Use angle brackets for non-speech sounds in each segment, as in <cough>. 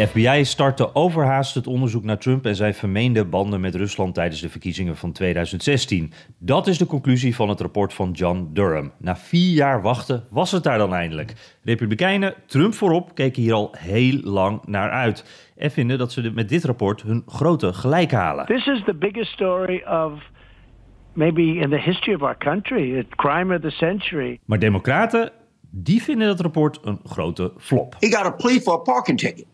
De FBI startte overhaast het onderzoek naar Trump en zijn vermeende banden met Rusland tijdens de verkiezingen van 2016. Dat is de conclusie van het rapport van John Durham. Na vier jaar wachten was het daar dan eindelijk. Republikeinen, Trump voorop, keken hier al heel lang naar uit. En vinden dat ze met dit rapport hun grote gelijk halen. This is the biggest story of maybe in the history of our country, a crime of the century. Maar democraten, die vinden dat rapport een grote flop. He got a plea for a parking ticket.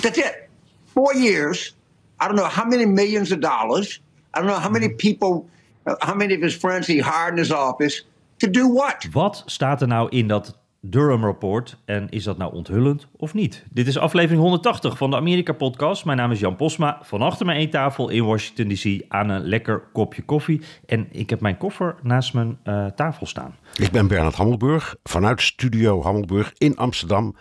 That's it. Four years. I don't know how many millions of dollars. I don't know how many people, uh, how many of his friends he hired in his office to do what? Wat staat er nou in dat Durham-rapport en is dat nou onthullend of niet? Dit is aflevering 180 van de Amerika-podcast. Mijn naam is Jan Posma, van achter mijn eettafel in Washington D.C. aan een lekker kopje koffie. En ik heb mijn koffer naast mijn uh, tafel staan. Ik ben Bernard Hammelburg vanuit Studio Hammelburg in Amsterdam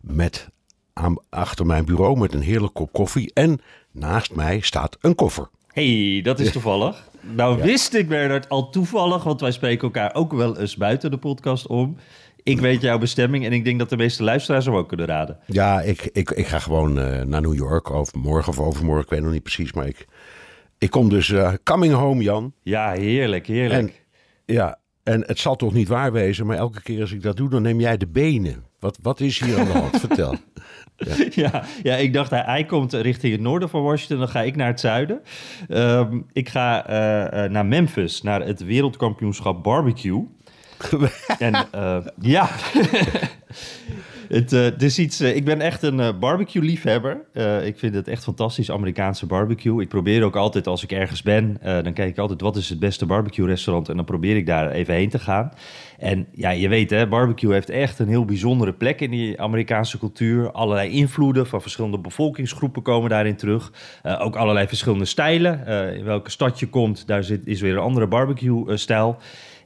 met aan, achter mijn bureau met een heerlijk kop koffie. En naast mij staat een koffer. hey, dat is toevallig. Nou wist ik, Bernard, al toevallig, want wij spreken elkaar ook wel eens buiten de podcast om. Ik weet jouw bestemming en ik denk dat de meeste luisteraars hem ook kunnen raden. Ja, ik, ik, ik ga gewoon uh, naar New York, of morgen of overmorgen, ik weet nog niet precies. Maar ik, ik kom dus uh, coming home, Jan. Ja, heerlijk, heerlijk. En, ja, en het zal toch niet waar wezen, maar elke keer als ik dat doe, dan neem jij de benen. Wat, wat is hier aan de hand? Vertel. <laughs> Ja. ja. Ja, ik dacht, hij, komt richting het noorden van Washington, dan ga ik naar het zuiden. Um, ik ga uh, uh, naar Memphis, naar het wereldkampioenschap barbecue. <laughs> en uh, ja, <laughs> het, uh, is iets, ik ben echt een barbecue-liefhebber. ik vind het echt fantastisch, Amerikaanse barbecue. Ik probeer ook altijd, als ik ergens ben, dan kijk ik altijd wat is het beste barbecue-restaurant. En dan probeer ik daar even heen te gaan. En ja, je weet hè, barbecue heeft echt een heel bijzondere plek in die Amerikaanse cultuur. Allerlei invloeden van verschillende bevolkingsgroepen komen daarin terug. ook allerlei verschillende stijlen. in welke stad je komt, daar zit, is weer een andere barbecue-stijl.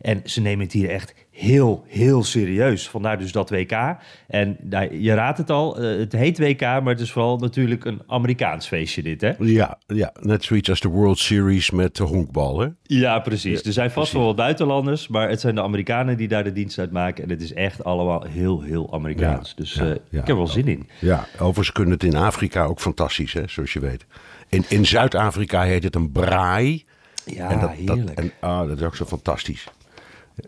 En ze nemen het hier echt heel, heel serieus. Vandaar dus dat WK. En nou, je raadt het al, uh, het heet WK, maar het is vooral natuurlijk een Amerikaans feestje dit, hè? Ja, ja net zoiets als de World Series met de honkbal, hè? Ja, precies. Ja, er zijn vast wel wat buitenlanders, maar het zijn de Amerikanen die daar de dienst uit maken. En het is echt allemaal heel, heel Amerikaans. Ja, dus uh, ik heb er wel zin in. Ja, overigens kunnen het in Afrika ook fantastisch, hè, zoals je weet. In, in Zuid-Afrika heet het een braai. Ja, en dat, heerlijk. Dat, en, ah, dat is ook zo fantastisch.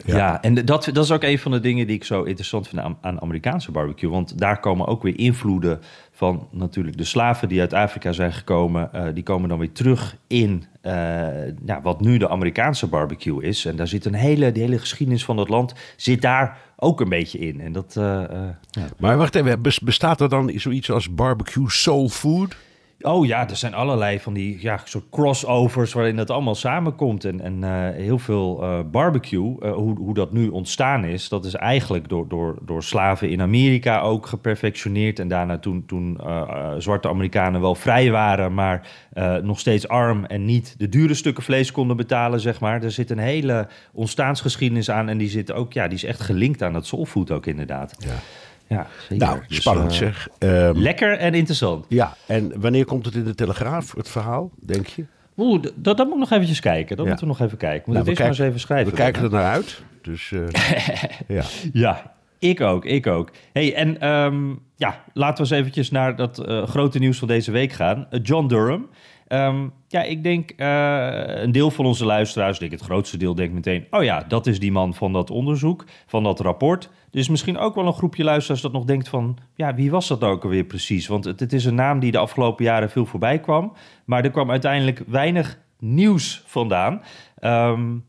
Ja, ja en dat, dat is ook een van de dingen die ik zo interessant vind aan, aan Amerikaanse barbecue. Want daar komen ook weer invloeden van natuurlijk de slaven die uit Afrika zijn gekomen. Uh, die komen dan weer terug in uh, ja, wat nu de Amerikaanse barbecue is. En daar zit een hele, de hele geschiedenis van dat land zit daar ook een beetje in. En dat, uh, ja. Maar wacht even, bestaat er dan zoiets als barbecue soul food? Oh ja, er zijn allerlei van die ja, soort crossovers waarin dat allemaal samenkomt. En, en uh, heel veel uh, barbecue, uh, hoe, hoe dat nu ontstaan is, dat is eigenlijk door, door, door slaven in Amerika ook geperfectioneerd. En daarna toen, toen zwarte Amerikanen wel vrij waren, maar nog steeds arm en niet de dure stukken vlees konden betalen, zeg maar. Er zit een hele ontstaansgeschiedenis aan en die zit ook, ja, die is echt gelinkt aan dat soulfood ook inderdaad. Ja. Ja, zeker. Nou, spannend dus, zeg. Um, lekker en interessant. Ja, en wanneer komt het in de Telegraaf, het verhaal, denk je? Oeh, dat, dat moet ik nog eventjes kijken. Dat ja. moeten we nog even kijken. Moet nou, het eerst maar eens even schrijven. We kijken er naar uit. Dus uh, <laughs> ja. ja, ik ook, ik ook. hey, en um, ja, laten we eens eventjes naar dat uh, grote nieuws van deze week gaan. Uh, John Durham. Um, ja, ik denk een deel van onze luisteraars, denk het grootste deel, denkt meteen: oh ja, dat is die man van dat onderzoek, van dat rapport. Dus misschien ook wel een groepje luisteraars dat nog denkt van, ja, wie was dat ook alweer precies? Want het, het is een naam die de afgelopen jaren veel voorbij kwam, maar er kwam uiteindelijk weinig nieuws vandaan. Um,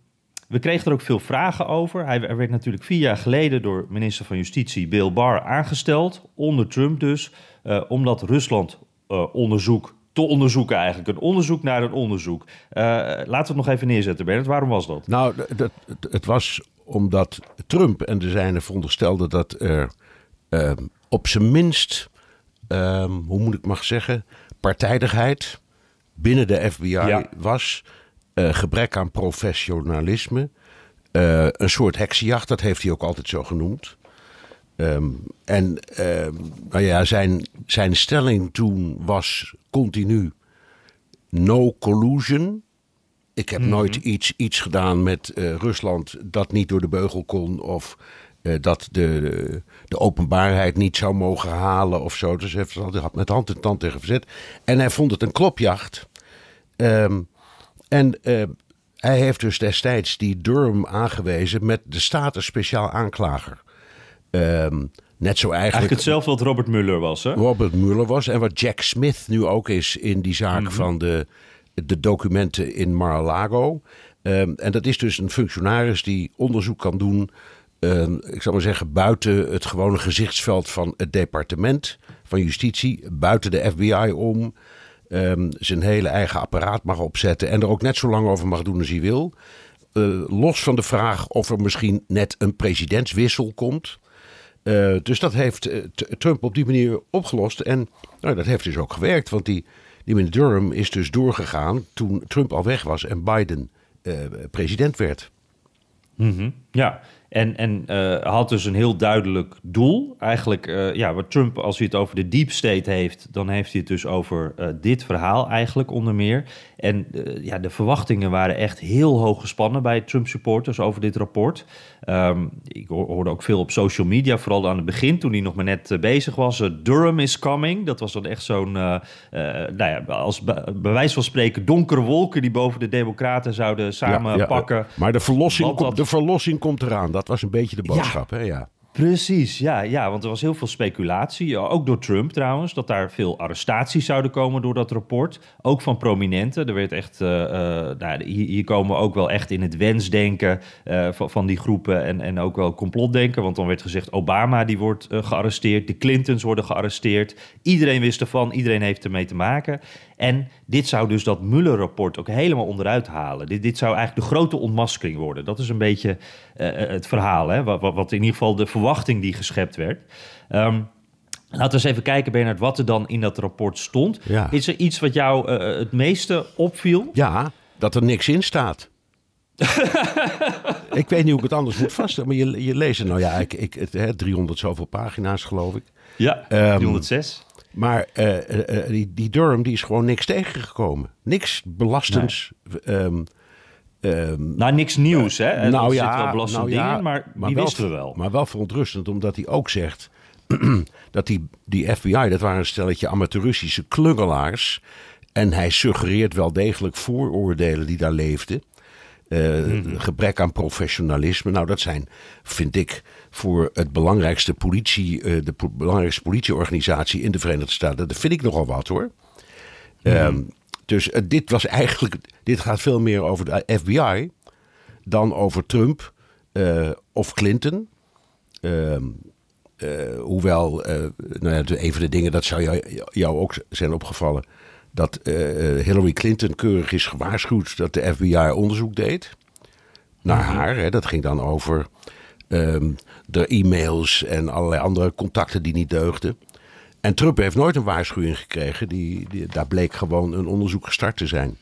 we kregen er ook veel vragen over. Hij er werd natuurlijk vier jaar geleden door minister van Justitie Bill Barr aangesteld, onder Trump dus, uh, omdat Rusland uh, onderzoek te onderzoeken eigenlijk. Een onderzoek naar een onderzoek. Uh, laten we het nog even neerzetten, Bernard. Waarom was dat? Nou, dat, het was omdat Trump en de zijnen veronderstelden dat er uh, op zijn minst, uh, hoe moet ik maar zeggen, partijdigheid binnen de FBI ja. was. Uh, gebrek aan professionalisme. Uh, een soort heksenjacht, dat heeft hij ook altijd zo genoemd. Um, en nou ja, zijn, zijn stelling toen was continu no collusion. Ik heb mm -hmm. nooit iets, iets gedaan met uh, Rusland dat niet door de beugel kon. Of uh, dat de, de, openbaarheid niet zou mogen halen of zo. Dus hij had met hand en tand tegen verzet. En hij vond het een klopjacht. Um, en uh, hij heeft dus destijds die Durham aangewezen met de status speciaal aanklager. Um, net zo eigenlijk... Eigenlijk hetzelfde wat Robert Mueller was, hè? Robert Mueller was. En wat Jack Smith nu ook is in die zaak mm -hmm. van de, de documenten in Mar-a-Lago. Um, en dat is dus een functionaris die onderzoek kan doen... Um, ik zou maar zeggen, buiten het gewone gezichtsveld van het departement van justitie, buiten de FBI om, um, zijn hele eigen apparaat mag opzetten en er ook net zo lang over mag doen als hij wil. Uh, los van de vraag of er misschien net een presidentswissel komt. Uh, dus dat heeft uh, Trump op die manier opgelost. En nou, dat heeft dus ook gewerkt. Want die, die meneer Durham is dus doorgegaan toen Trump al weg was en Biden uh, president werd. Mm. Ja, en, en uh, had dus een heel duidelijk doel. Eigenlijk, uh, ja, wat Trump, als hij het over de deep state heeft, dan heeft hij het dus over uh, dit verhaal eigenlijk onder meer. En ja, de verwachtingen waren echt heel hoog gespannen bij Trump supporters over dit rapport. Um, ik hoorde ook veel op social media, vooral aan het begin, toen hij nog maar net bezig was. Durham is coming. Dat was dan echt zo'n, nou ja, als be bewijs van spreken, donkere wolken die boven de Democraten zouden samenpakken. Ja, ja, maar de verlossing, dat... de verlossing komt eraan. Dat was een beetje de boodschap, ja. hè? Ja. Precies, ja, ja, want er was heel veel speculatie, ook door Trump trouwens, dat daar veel arrestaties zouden komen door dat rapport. Ook van prominenten. Er werd echt, uh, uh, nou, hier, hier, komen we ook wel echt in het wensdenken uh, van, van, die groepen en, en ook wel complotdenken. Want dan werd gezegd, Obama die wordt gearresteerd, de Clintons worden gearresteerd. Iedereen wist ervan, iedereen heeft ermee te maken. En dit zou dus dat Mueller-rapport ook helemaal onderuit halen. Dit, dit zou eigenlijk de grote ontmaskering worden. Dat is een beetje uh, het verhaal, hè? Wat, wat, in ieder geval de verwachting die geschept werd. Um, Laten we eens even kijken, Bernard, wat er dan in dat rapport stond. Ja. Is er iets wat jou uh, het meeste opviel? Ja, dat er niks in staat. <laughs> ik weet niet hoe ik het anders moet vaststellen, maar je, je leest het. Nou ja, ik, ik, het, hè, 300 zoveel pagina's, geloof ik. Ja, um, 306. Maar uh, uh, die, die Durham die is gewoon niks tegengekomen. Niks belastends. Nee. Um, um, nou, niks nieuws, hè? Er nou ja, wel belastende nou dingen, ja, maar, maar die wel, wisten we wel. Maar wel verontrustend, omdat hij ook zegt... <clears throat> dat die, die FBI, dat waren een stelletje amateuristische klungelaars... en hij suggereert wel degelijk vooroordelen die daar leefden... Uh, mm-hmm. gebrek aan professionalisme. Nou, dat zijn, vind ik, voor het belangrijkste politie, uh, de po belangrijkste politieorganisatie in de Verenigde Staten. Dat vind ik nogal wat hoor. Mm-hmm. Um, dus uh, dit was eigenlijk, dit gaat veel meer over de FBI dan over Trump of Clinton. Um, hoewel, nou ja, een van de dingen, dat zou jou, jou ook zijn opgevallen dat uh, Hillary Clinton keurig is gewaarschuwd dat de FBI onderzoek deed naar -hmm. haar. Hè. Dat ging dan over um, de e-mails en allerlei andere contacten die niet deugden. En Trump heeft nooit een waarschuwing gekregen. Die, die, daar bleek gewoon een onderzoek gestart te zijn.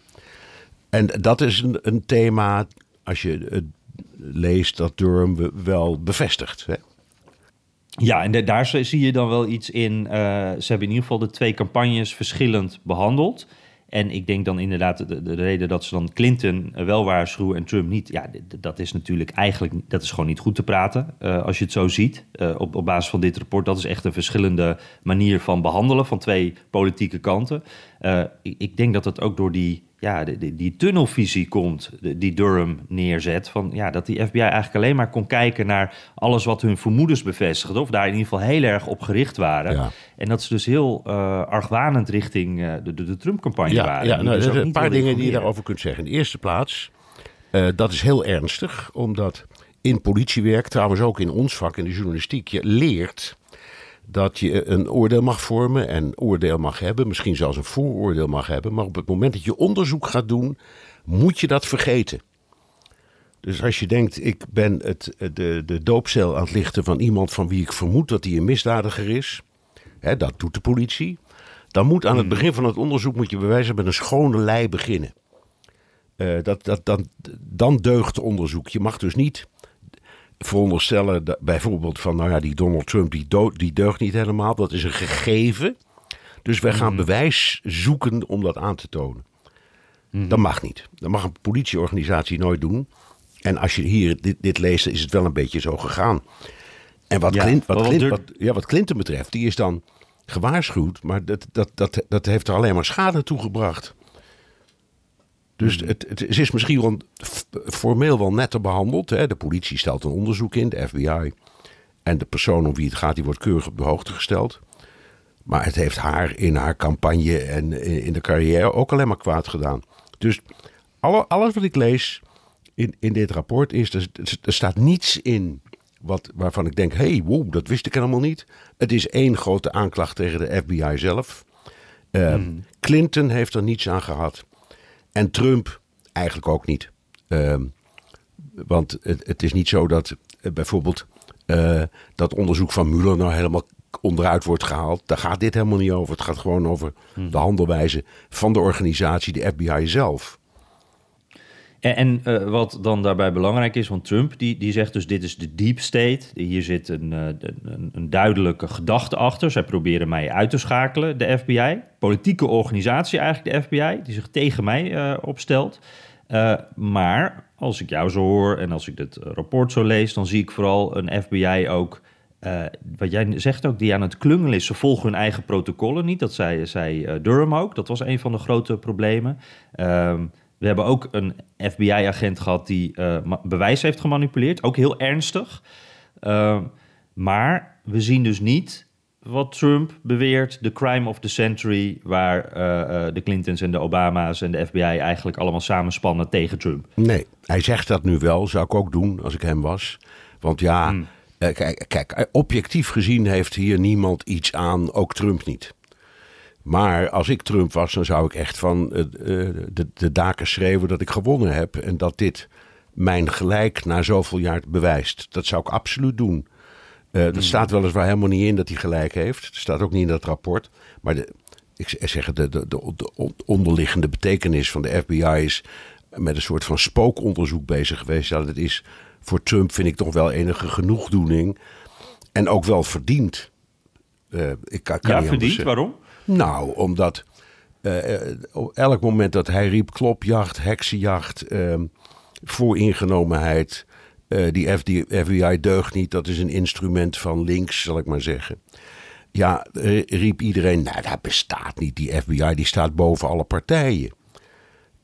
En dat is een, een thema, als je het leest, dat Durham wel bevestigt. Hè. Ja, en de, daar zie je dan wel iets in. Uh, ze hebben in ieder geval de twee campagnes verschillend behandeld. En ik denk dan inderdaad de, de, reden dat ze dan Clinton wel waarschuwen en Trump niet. Ja, dat is natuurlijk eigenlijk dat is gewoon niet goed te praten. Uh, als je het zo ziet op, op basis van dit rapport. Dat is echt een verschillende manier van behandelen van twee politieke kanten. Uh, ik, ik denk dat het ook door die ja, die, die tunnelvisie komt, die Durham neerzet. Van, ja, dat die FBI eigenlijk alleen maar kon kijken naar alles wat hun vermoedens bevestigde. Of daar in ieder geval heel erg op gericht waren. Ja. En dat ze dus heel uh, argwanend richting uh, de, de, de Trump-campagne ja, waren. Ja, nou, dus een paar dingen die je daarover kunt zeggen. In de eerste plaats, dat is heel ernstig, omdat in politiewerk, trouwens ook in ons vak, in de journalistiek, je leert dat je een oordeel mag vormen en oordeel mag hebben, misschien zelfs een vooroordeel mag hebben, maar op het moment dat je onderzoek gaat doen, moet je dat vergeten. Dus als je denkt, ik ben het, de, de doopcel aan het lichten van iemand van wie ik vermoed dat hij een misdadiger is, hè, dat doet de politie, dan moet aan het begin van het onderzoek moet je bewijzen met een schone lei beginnen. Uh, dat, dat, dat, dan deugt onderzoek. Je mag dus niet veronderstellen, dat, bijvoorbeeld van, nou ja, die Donald Trump, die, die deugt niet helemaal. Dat is een gegeven. Dus wij gaan bewijs zoeken om dat aan te tonen. Dat mag niet. Dat mag een politieorganisatie nooit doen. En als je hier dit, dit leest, is het wel een beetje zo gegaan. En wat, ja, Clint, wat, Clint, wat, ja, wat Clinton betreft, die is dan gewaarschuwd, maar dat, dat, dat, dat heeft er alleen maar schade toegebracht. Dus hmm. het, het, is misschien wel formeel wel netter behandeld. Hè? De politie stelt een onderzoek in, de FBI. En de persoon om wie het gaat, die wordt keurig op de hoogte gesteld. Maar het heeft haar in haar campagne en in de carrière ook alleen maar kwaad gedaan. Dus alle, alles wat ik lees in, in dit rapport is, er, er staat niets in wat, waarvan ik denk, hey, wow, dat wist ik helemaal niet. Het is één grote aanklacht tegen de FBI zelf. Uh, Clinton heeft er niets aan gehad. En Trump eigenlijk ook niet. Uh, want het, het, is niet zo dat uh, bijvoorbeeld uh, dat onderzoek van Mueller nou helemaal onderuit wordt gehaald. Daar gaat dit helemaal niet over. Het gaat gewoon over de handelwijze van de organisatie, de FBI zelf. En, uh, wat dan daarbij belangrijk is, want Trump die, die zegt dus dit is de deep state. Hier zit een, uh, een, een, duidelijke gedachte achter. Zij proberen mij uit te schakelen, de FBI. Politieke organisatie eigenlijk, de FBI, die zich tegen mij uh, opstelt. maar als ik jou zo hoor en als ik dit rapport zo lees, dan zie ik vooral een FBI ook... wat jij zegt ook, die aan het klungelen is. Ze volgen hun eigen protocollen niet. Dat zei, zei Durham ook. Dat was een van de grote problemen. Ehm, we hebben ook een FBI-agent gehad die uh, bewijs heeft gemanipuleerd. Ook heel ernstig. Uh, maar we zien dus niet wat Trump beweert, de crime of the century, waar uh, de Clintons en de Obama's en de FBI eigenlijk allemaal samenspannen tegen Trump. Nee, hij zegt dat nu wel, zou ik ook doen als ik hem was. Want ja, hmm. kijk, kijk, objectief gezien heeft hier niemand iets aan, ook Trump niet. Maar als ik Trump was, dan zou ik echt van uh, de, de daken schreeuwen dat ik gewonnen heb. En dat dit mijn gelijk na zoveel jaar bewijst. Dat zou ik absoluut doen. Uh, dat mm. staat weliswaar helemaal niet in dat hij gelijk heeft. Het staat ook niet in dat rapport. Maar de, ik zeg de, de, de, de onderliggende betekenis van de FBI is met een soort van spookonderzoek bezig geweest. Ja, dat is voor Trump vind ik toch wel enige genoegdoening. En ook wel verdiend. Uh, ik kan, kan ja, verdiend? Waarom? Nou, omdat uh, elk moment dat hij riep klopjacht, heksenjacht, uh, vooringenomenheid, uh, die FBI deugt niet, dat is een instrument van links, zal ik maar zeggen. Ja, riep iedereen, nou dat bestaat niet, die FBI die staat boven alle partijen.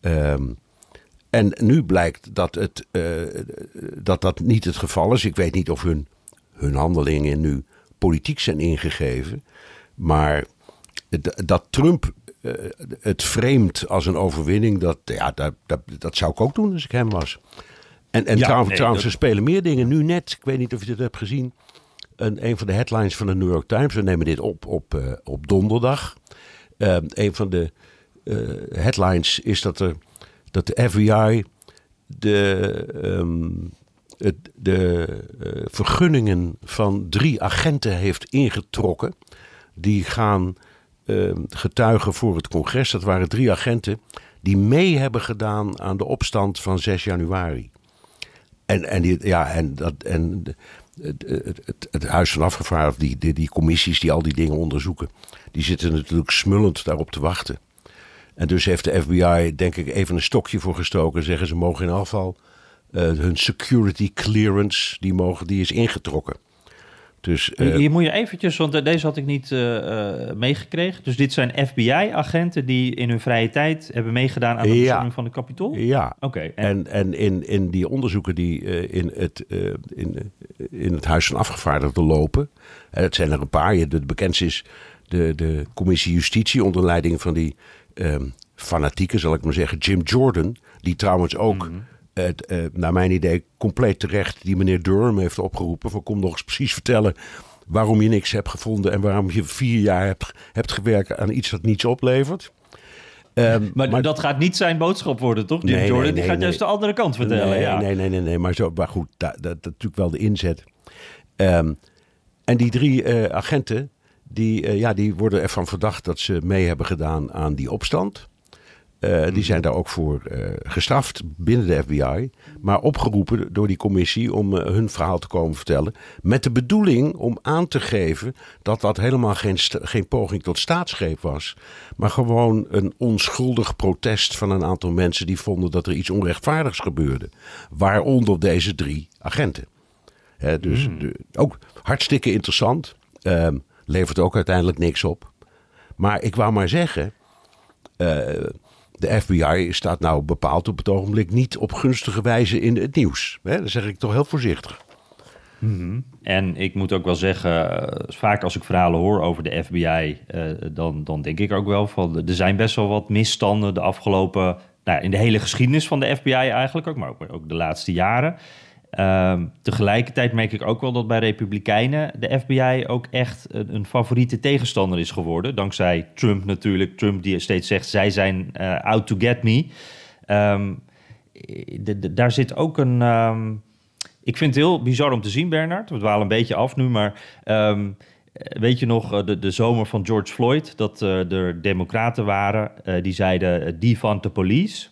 Um, en nu blijkt dat, het, dat dat niet het geval is. Ik weet niet of hun, hun handelingen nu politiek zijn ingegeven. Maar dat Trump uh, het vreemd als een overwinning, dat, ja, dat, dat, dat, zou ik ook doen als ik hem was. En, en trouwens, trouwens ze spelen meer dingen. Nu net, ik weet niet of je dit hebt gezien, een, een van de headlines van de New York Times. We nemen dit op op, uh, op donderdag. Uh, een van de headlines is dat, er, dat de FBI de, um, het, de vergunningen van drie agenten heeft ingetrokken. Die gaan getuigen voor het congres. Dat waren drie agenten die mee hebben gedaan aan de opstand van 6 januari. En, en, die, ja, en, dat, en het, het, het, Huis van Afgevaardigden, die, die, die commissies die al die dingen onderzoeken, die zitten natuurlijk smullend daarop te wachten. En dus heeft de FBI, denk ik, even een stokje voor gestoken. Zeggen ze mogen in afval uh, hun security clearance, die, mogen, die is ingetrokken. Dus, uh, Hier moet je eventjes, want deze had ik niet uh, meegekregen. Dus dit zijn FBI-agenten die in hun vrije tijd hebben meegedaan aan de bestorming van de Capitool? Ja, oké. En, en, en, in, in die onderzoeken die in, het, in, in het Huis van Afgevaardigden lopen, het zijn er een paar. De bekendste is de, de commissie Justitie onder leiding van die um, fanatieke, zal ik maar zeggen, Jim Jordan. Die trouwens ook... Mhm het, uh, naar mijn idee compleet terecht die meneer Durham heeft opgeroepen. Van kom nog eens precies vertellen waarom je niks hebt gevonden en waarom je vier jaar hebt, hebt gewerkt aan iets dat niets oplevert. Um, maar, dat gaat niet zijn boodschap worden, toch? Jim nee, Jordan nee, nee, die gaat juist de andere kant vertellen. Nee, ja. nee, nee, nee, nee, maar, zo, maar goed, dat, dat, dat natuurlijk wel de inzet. Um, en die drie uh, agenten, die, uh, ja, die worden ervan verdacht dat ze mee hebben gedaan aan die opstand. Uh, die zijn daar ook voor uh, gestraft binnen de FBI. Maar opgeroepen door die commissie om uh, hun verhaal te komen vertellen. Met de bedoeling om aan te geven dat dat helemaal geen, geen poging tot staatsgreep was. Maar gewoon een onschuldig protest van een aantal mensen die vonden dat er iets onrechtvaardigs gebeurde. Waaronder deze drie agenten. dus mm. de, ook hartstikke interessant. levert ook uiteindelijk niks op. Maar ik wou maar zeggen de FBI staat nou bepaald op het ogenblik niet op gunstige wijze in het nieuws. Hè? Dat zeg ik toch heel voorzichtig. -hmm. En ik moet ook wel zeggen, uh, vaak als ik verhalen hoor over de FBI, uh, dan, dan denk ik ook wel van er zijn best wel wat misstanden de afgelopen, nou, in de hele geschiedenis van de FBI eigenlijk ook, maar ook, ook de laatste jaren. Um, tegelijkertijd merk ik ook wel dat bij Republikeinen de FBI ook echt een, een, favoriete tegenstander is geworden. Dankzij Trump natuurlijk. Trump die steeds zegt, zij zijn uh, out to get me. De, de, daar zit ook een... Um, ik vind het heel bizar om te zien, Bernard. We dwalen een beetje af nu, maar... Weet je nog, de, de zomer van George Floyd, dat uh, er democraten waren die zeiden defund the police.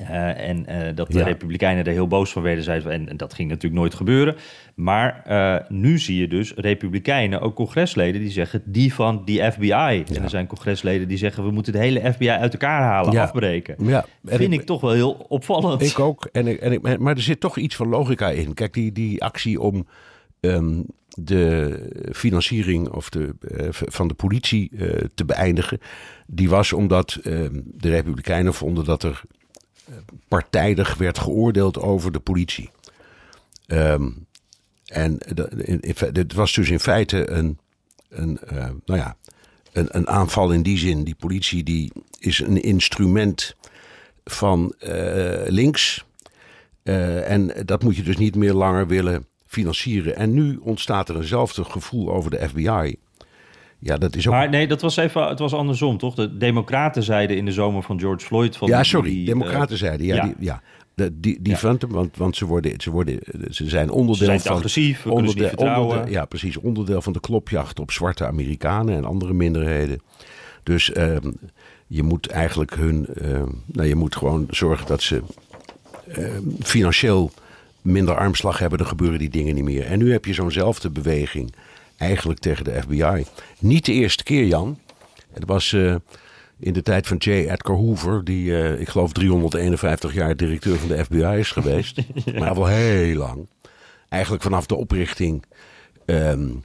Uh, en uh, dat de ja. Republikeinen er heel boos van werden, zeiden en, en, dat ging natuurlijk nooit gebeuren. Maar uh, nu zie je dus Republikeinen, ook congresleden, die zeggen die van die FBI. Ja. En er zijn congresleden die zeggen we moeten de hele FBI uit elkaar halen, ja. afbreken. Ja. Vind ik, ik, toch wel heel opvallend. Ik ook. En ik, en ik, maar er zit toch iets van logica in. Kijk, die, die actie om um, de financiering of de, van de politie te beëindigen, die was omdat ehm, de Republikeinen vonden dat er partijdig werd geoordeeld over de politie. Um, en het was dus in feite een, een, uh, nou ja, een, een, aanval in die zin. Die politie die is een instrument van uh, links. Uh, en dat moet je dus niet meer langer willen financieren. En nu ontstaat er eenzelfde gevoel over de FBI. Ja, dat is ook... Maar nee, dat was even, het was andersom, toch? De Democraten zeiden in de zomer van George Floyd... Van ja, sorry, die, Democraten uh, zeiden, ja, ja. Die, ja. De, die die ja. want, want ze, worden, ze, worden, ze zijn onderdeel ze zijn van... agressief, onderdeel, onderdeel, Ja, precies, onderdeel van de klopjacht op zwarte Amerikanen en andere minderheden. Dus uh, je moet eigenlijk hun... Uh, nou, je moet gewoon zorgen dat ze financieel minder armslag hebben. Dan gebeuren die dingen niet meer. En nu heb je zo'nzelfde beweging eigenlijk tegen de FBI. Niet de eerste keer, Jan. Het was uh, in de tijd van J. Edgar Hoover, die uh, ik geloof 351 jaar directeur van de FBI is geweest. <laughs> ja. Maar wel heel lang. Eigenlijk vanaf de oprichting um,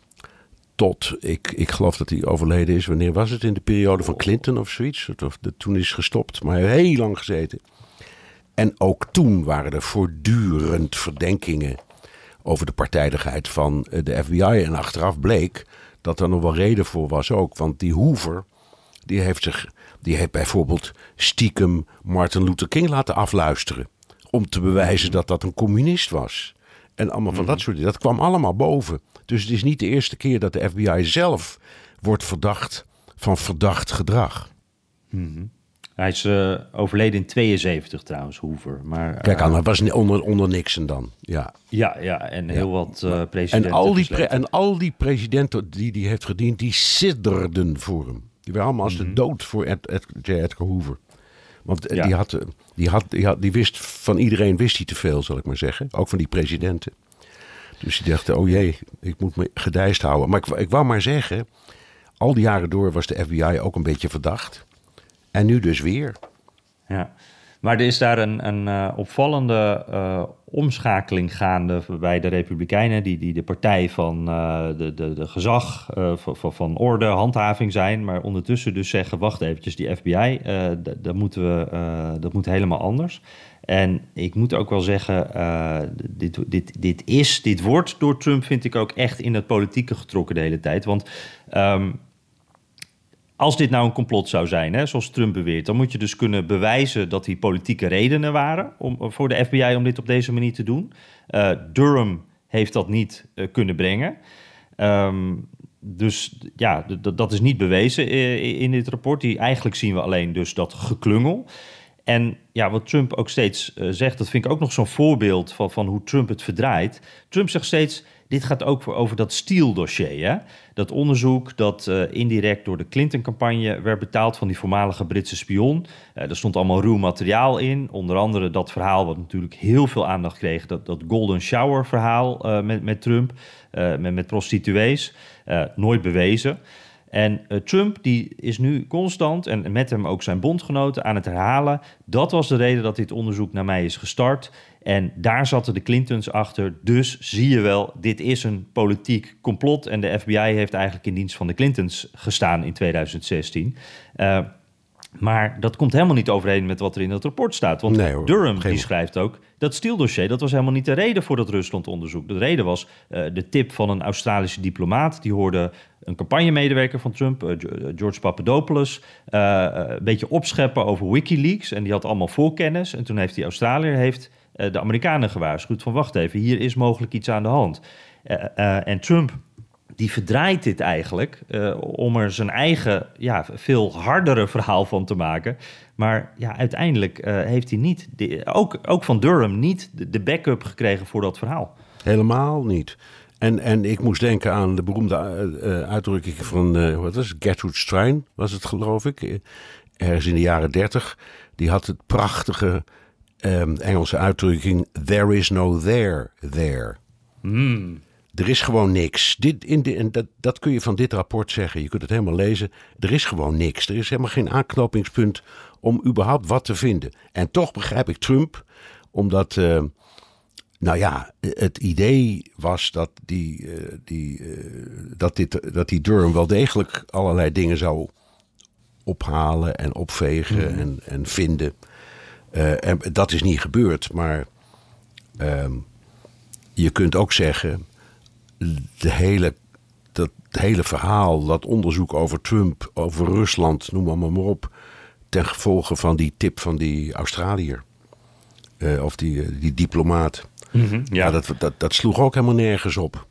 tot, ik, ik geloof dat hij overleden is. Wanneer was het? In de periode van Clinton of zoiets? Of de, toen is gestopt, maar heel lang gezeten. En ook toen waren er voortdurend verdenkingen over de partijdigheid van eh, de FBI. En achteraf bleek dat er nog wel reden voor was ook. Want die Hoover, die heeft, zich, die heeft bijvoorbeeld stiekem Martin Luther King laten afluisteren. Om te bewijzen dat dat een communist was. En allemaal van dat mhm. soort dingen. Dat kwam allemaal boven. Dus het is niet de eerste keer dat de FBI zelf wordt verdacht van verdacht gedrag. Mm hij is uh, overleden in 72 trouwens, Hoover. Maar, Kijk aan, uh, hij was onder, onder Nixon dan. Ja, ja, ja en heel ja. wat uh, presidenten. En al, die pre en al die presidenten die hij heeft gediend, die sidderden voor hem. Die waren allemaal als mm -hmm. de dood voor Ed, Ed, J. Edgar Hoover. Want ja. die, had, die, had, die, had, die wist van iedereen wist hij te veel, zal ik maar zeggen. Ook van die presidenten. Dus die dacht, oh jee, ik moet me gedijst houden. Maar ik, ik wou maar zeggen, al die jaren door was de FBI ook een beetje verdacht. En nu dus weer. Ja, maar er is daar een, een uh, opvallende uh, omschakeling gaande bij de Republikeinen, die, die de partij van uh, de, de, de gezag, van, van orde, handhaving zijn, maar ondertussen dus zeggen, wacht eventjes, die FBI, dat, moeten we, dat moet helemaal anders. En ik moet ook wel zeggen, dit, dit, dit is, dit wordt door Trump, vind ik ook echt in het politieke getrokken de hele tijd. Want um, als dit nou een complot zou zijn, hè, zoals Trump beweert, dan moet je dus kunnen bewijzen dat die politieke redenen waren om, voor de FBI om dit op deze manier te doen. Uh, Durham heeft dat niet uh, kunnen brengen. Ehm, dus ja, dat is niet bewezen in dit rapport. Die, eigenlijk zien we alleen dus dat geklungel. En ja, wat Trump ook steeds uh, zegt, dat vind ik ook nog zo'n voorbeeld van, van hoe Trump het verdraait. Trump zegt steeds, dit gaat ook over dat Steele-dossier. Dat onderzoek dat uh, indirect door de Clinton-campagne werd betaald van die voormalige Britse spion. Uh, er stond allemaal ruw materiaal in. Onder andere dat verhaal wat natuurlijk heel veel aandacht kreeg. Dat, dat Golden Shower-verhaal met, met Trump, met, met prostituees. nooit bewezen. En uh, Trump die is nu constant, en met hem ook zijn bondgenoten, aan het herhalen. Dat was de reden dat dit onderzoek naar mij is gestart. En daar zaten de Clintons achter. Dus zie je wel, dit is een politiek complot. En de FBI heeft eigenlijk in dienst van de Clintons gestaan in 2016. Uh, maar dat komt helemaal niet overeen met wat er in het rapport staat. Want nee, Durham die schrijft ook... dat Steele-dossier dat was helemaal niet de reden voor dat Rusland-onderzoek. De reden was uh, de tip van een Australische diplomaat. Die hoorde een campagnemedewerker van Trump, uh, George Papadopoulos... Uh, een beetje opscheppen over Wikileaks. En die had allemaal voorkennis. En toen heeft die Australiër heeft, de Amerikanen gewaarschuwd... van wacht even, hier is mogelijk iets aan de hand. en Trump die verdraait dit eigenlijk uh, om er zijn eigen, ja, veel hardere verhaal van te maken. Maar ja, uiteindelijk uh, heeft hij niet, de, ook, ook van Durham, niet de, de backup gekregen voor dat verhaal. Helemaal niet. En, en ik moest denken aan de beroemde uh, uitdrukking van, wat was het, Gertrude Stein was het geloof ik, ergens in de jaren dertig. Die had het prachtige um, Engelse uitdrukking, there is no there, there. Mm. Er is gewoon niks. Dit, in de, en dat, dat kun je van dit rapport zeggen. Je kunt het helemaal lezen. Er is gewoon niks. Er is helemaal geen aanknopingspunt om überhaupt wat te vinden. En toch begrijp ik Trump, omdat. Uh, nou ja, het idee was dat die, uh, die, uh, dat, dit, dat die Durham wel degelijk allerlei dingen zou ophalen en opvegen mm. en, en vinden. en dat is niet gebeurd, maar ehm, je kunt ook zeggen de hele, dat hele verhaal, dat onderzoek over Trump, over Rusland, noem maar, maar op. Ten gevolge van die tip van die Australiër. Uh, of die, eh, die diplomaat. Mm -hmm, ja, ja dat, dat, dat sloeg ook helemaal nergens op.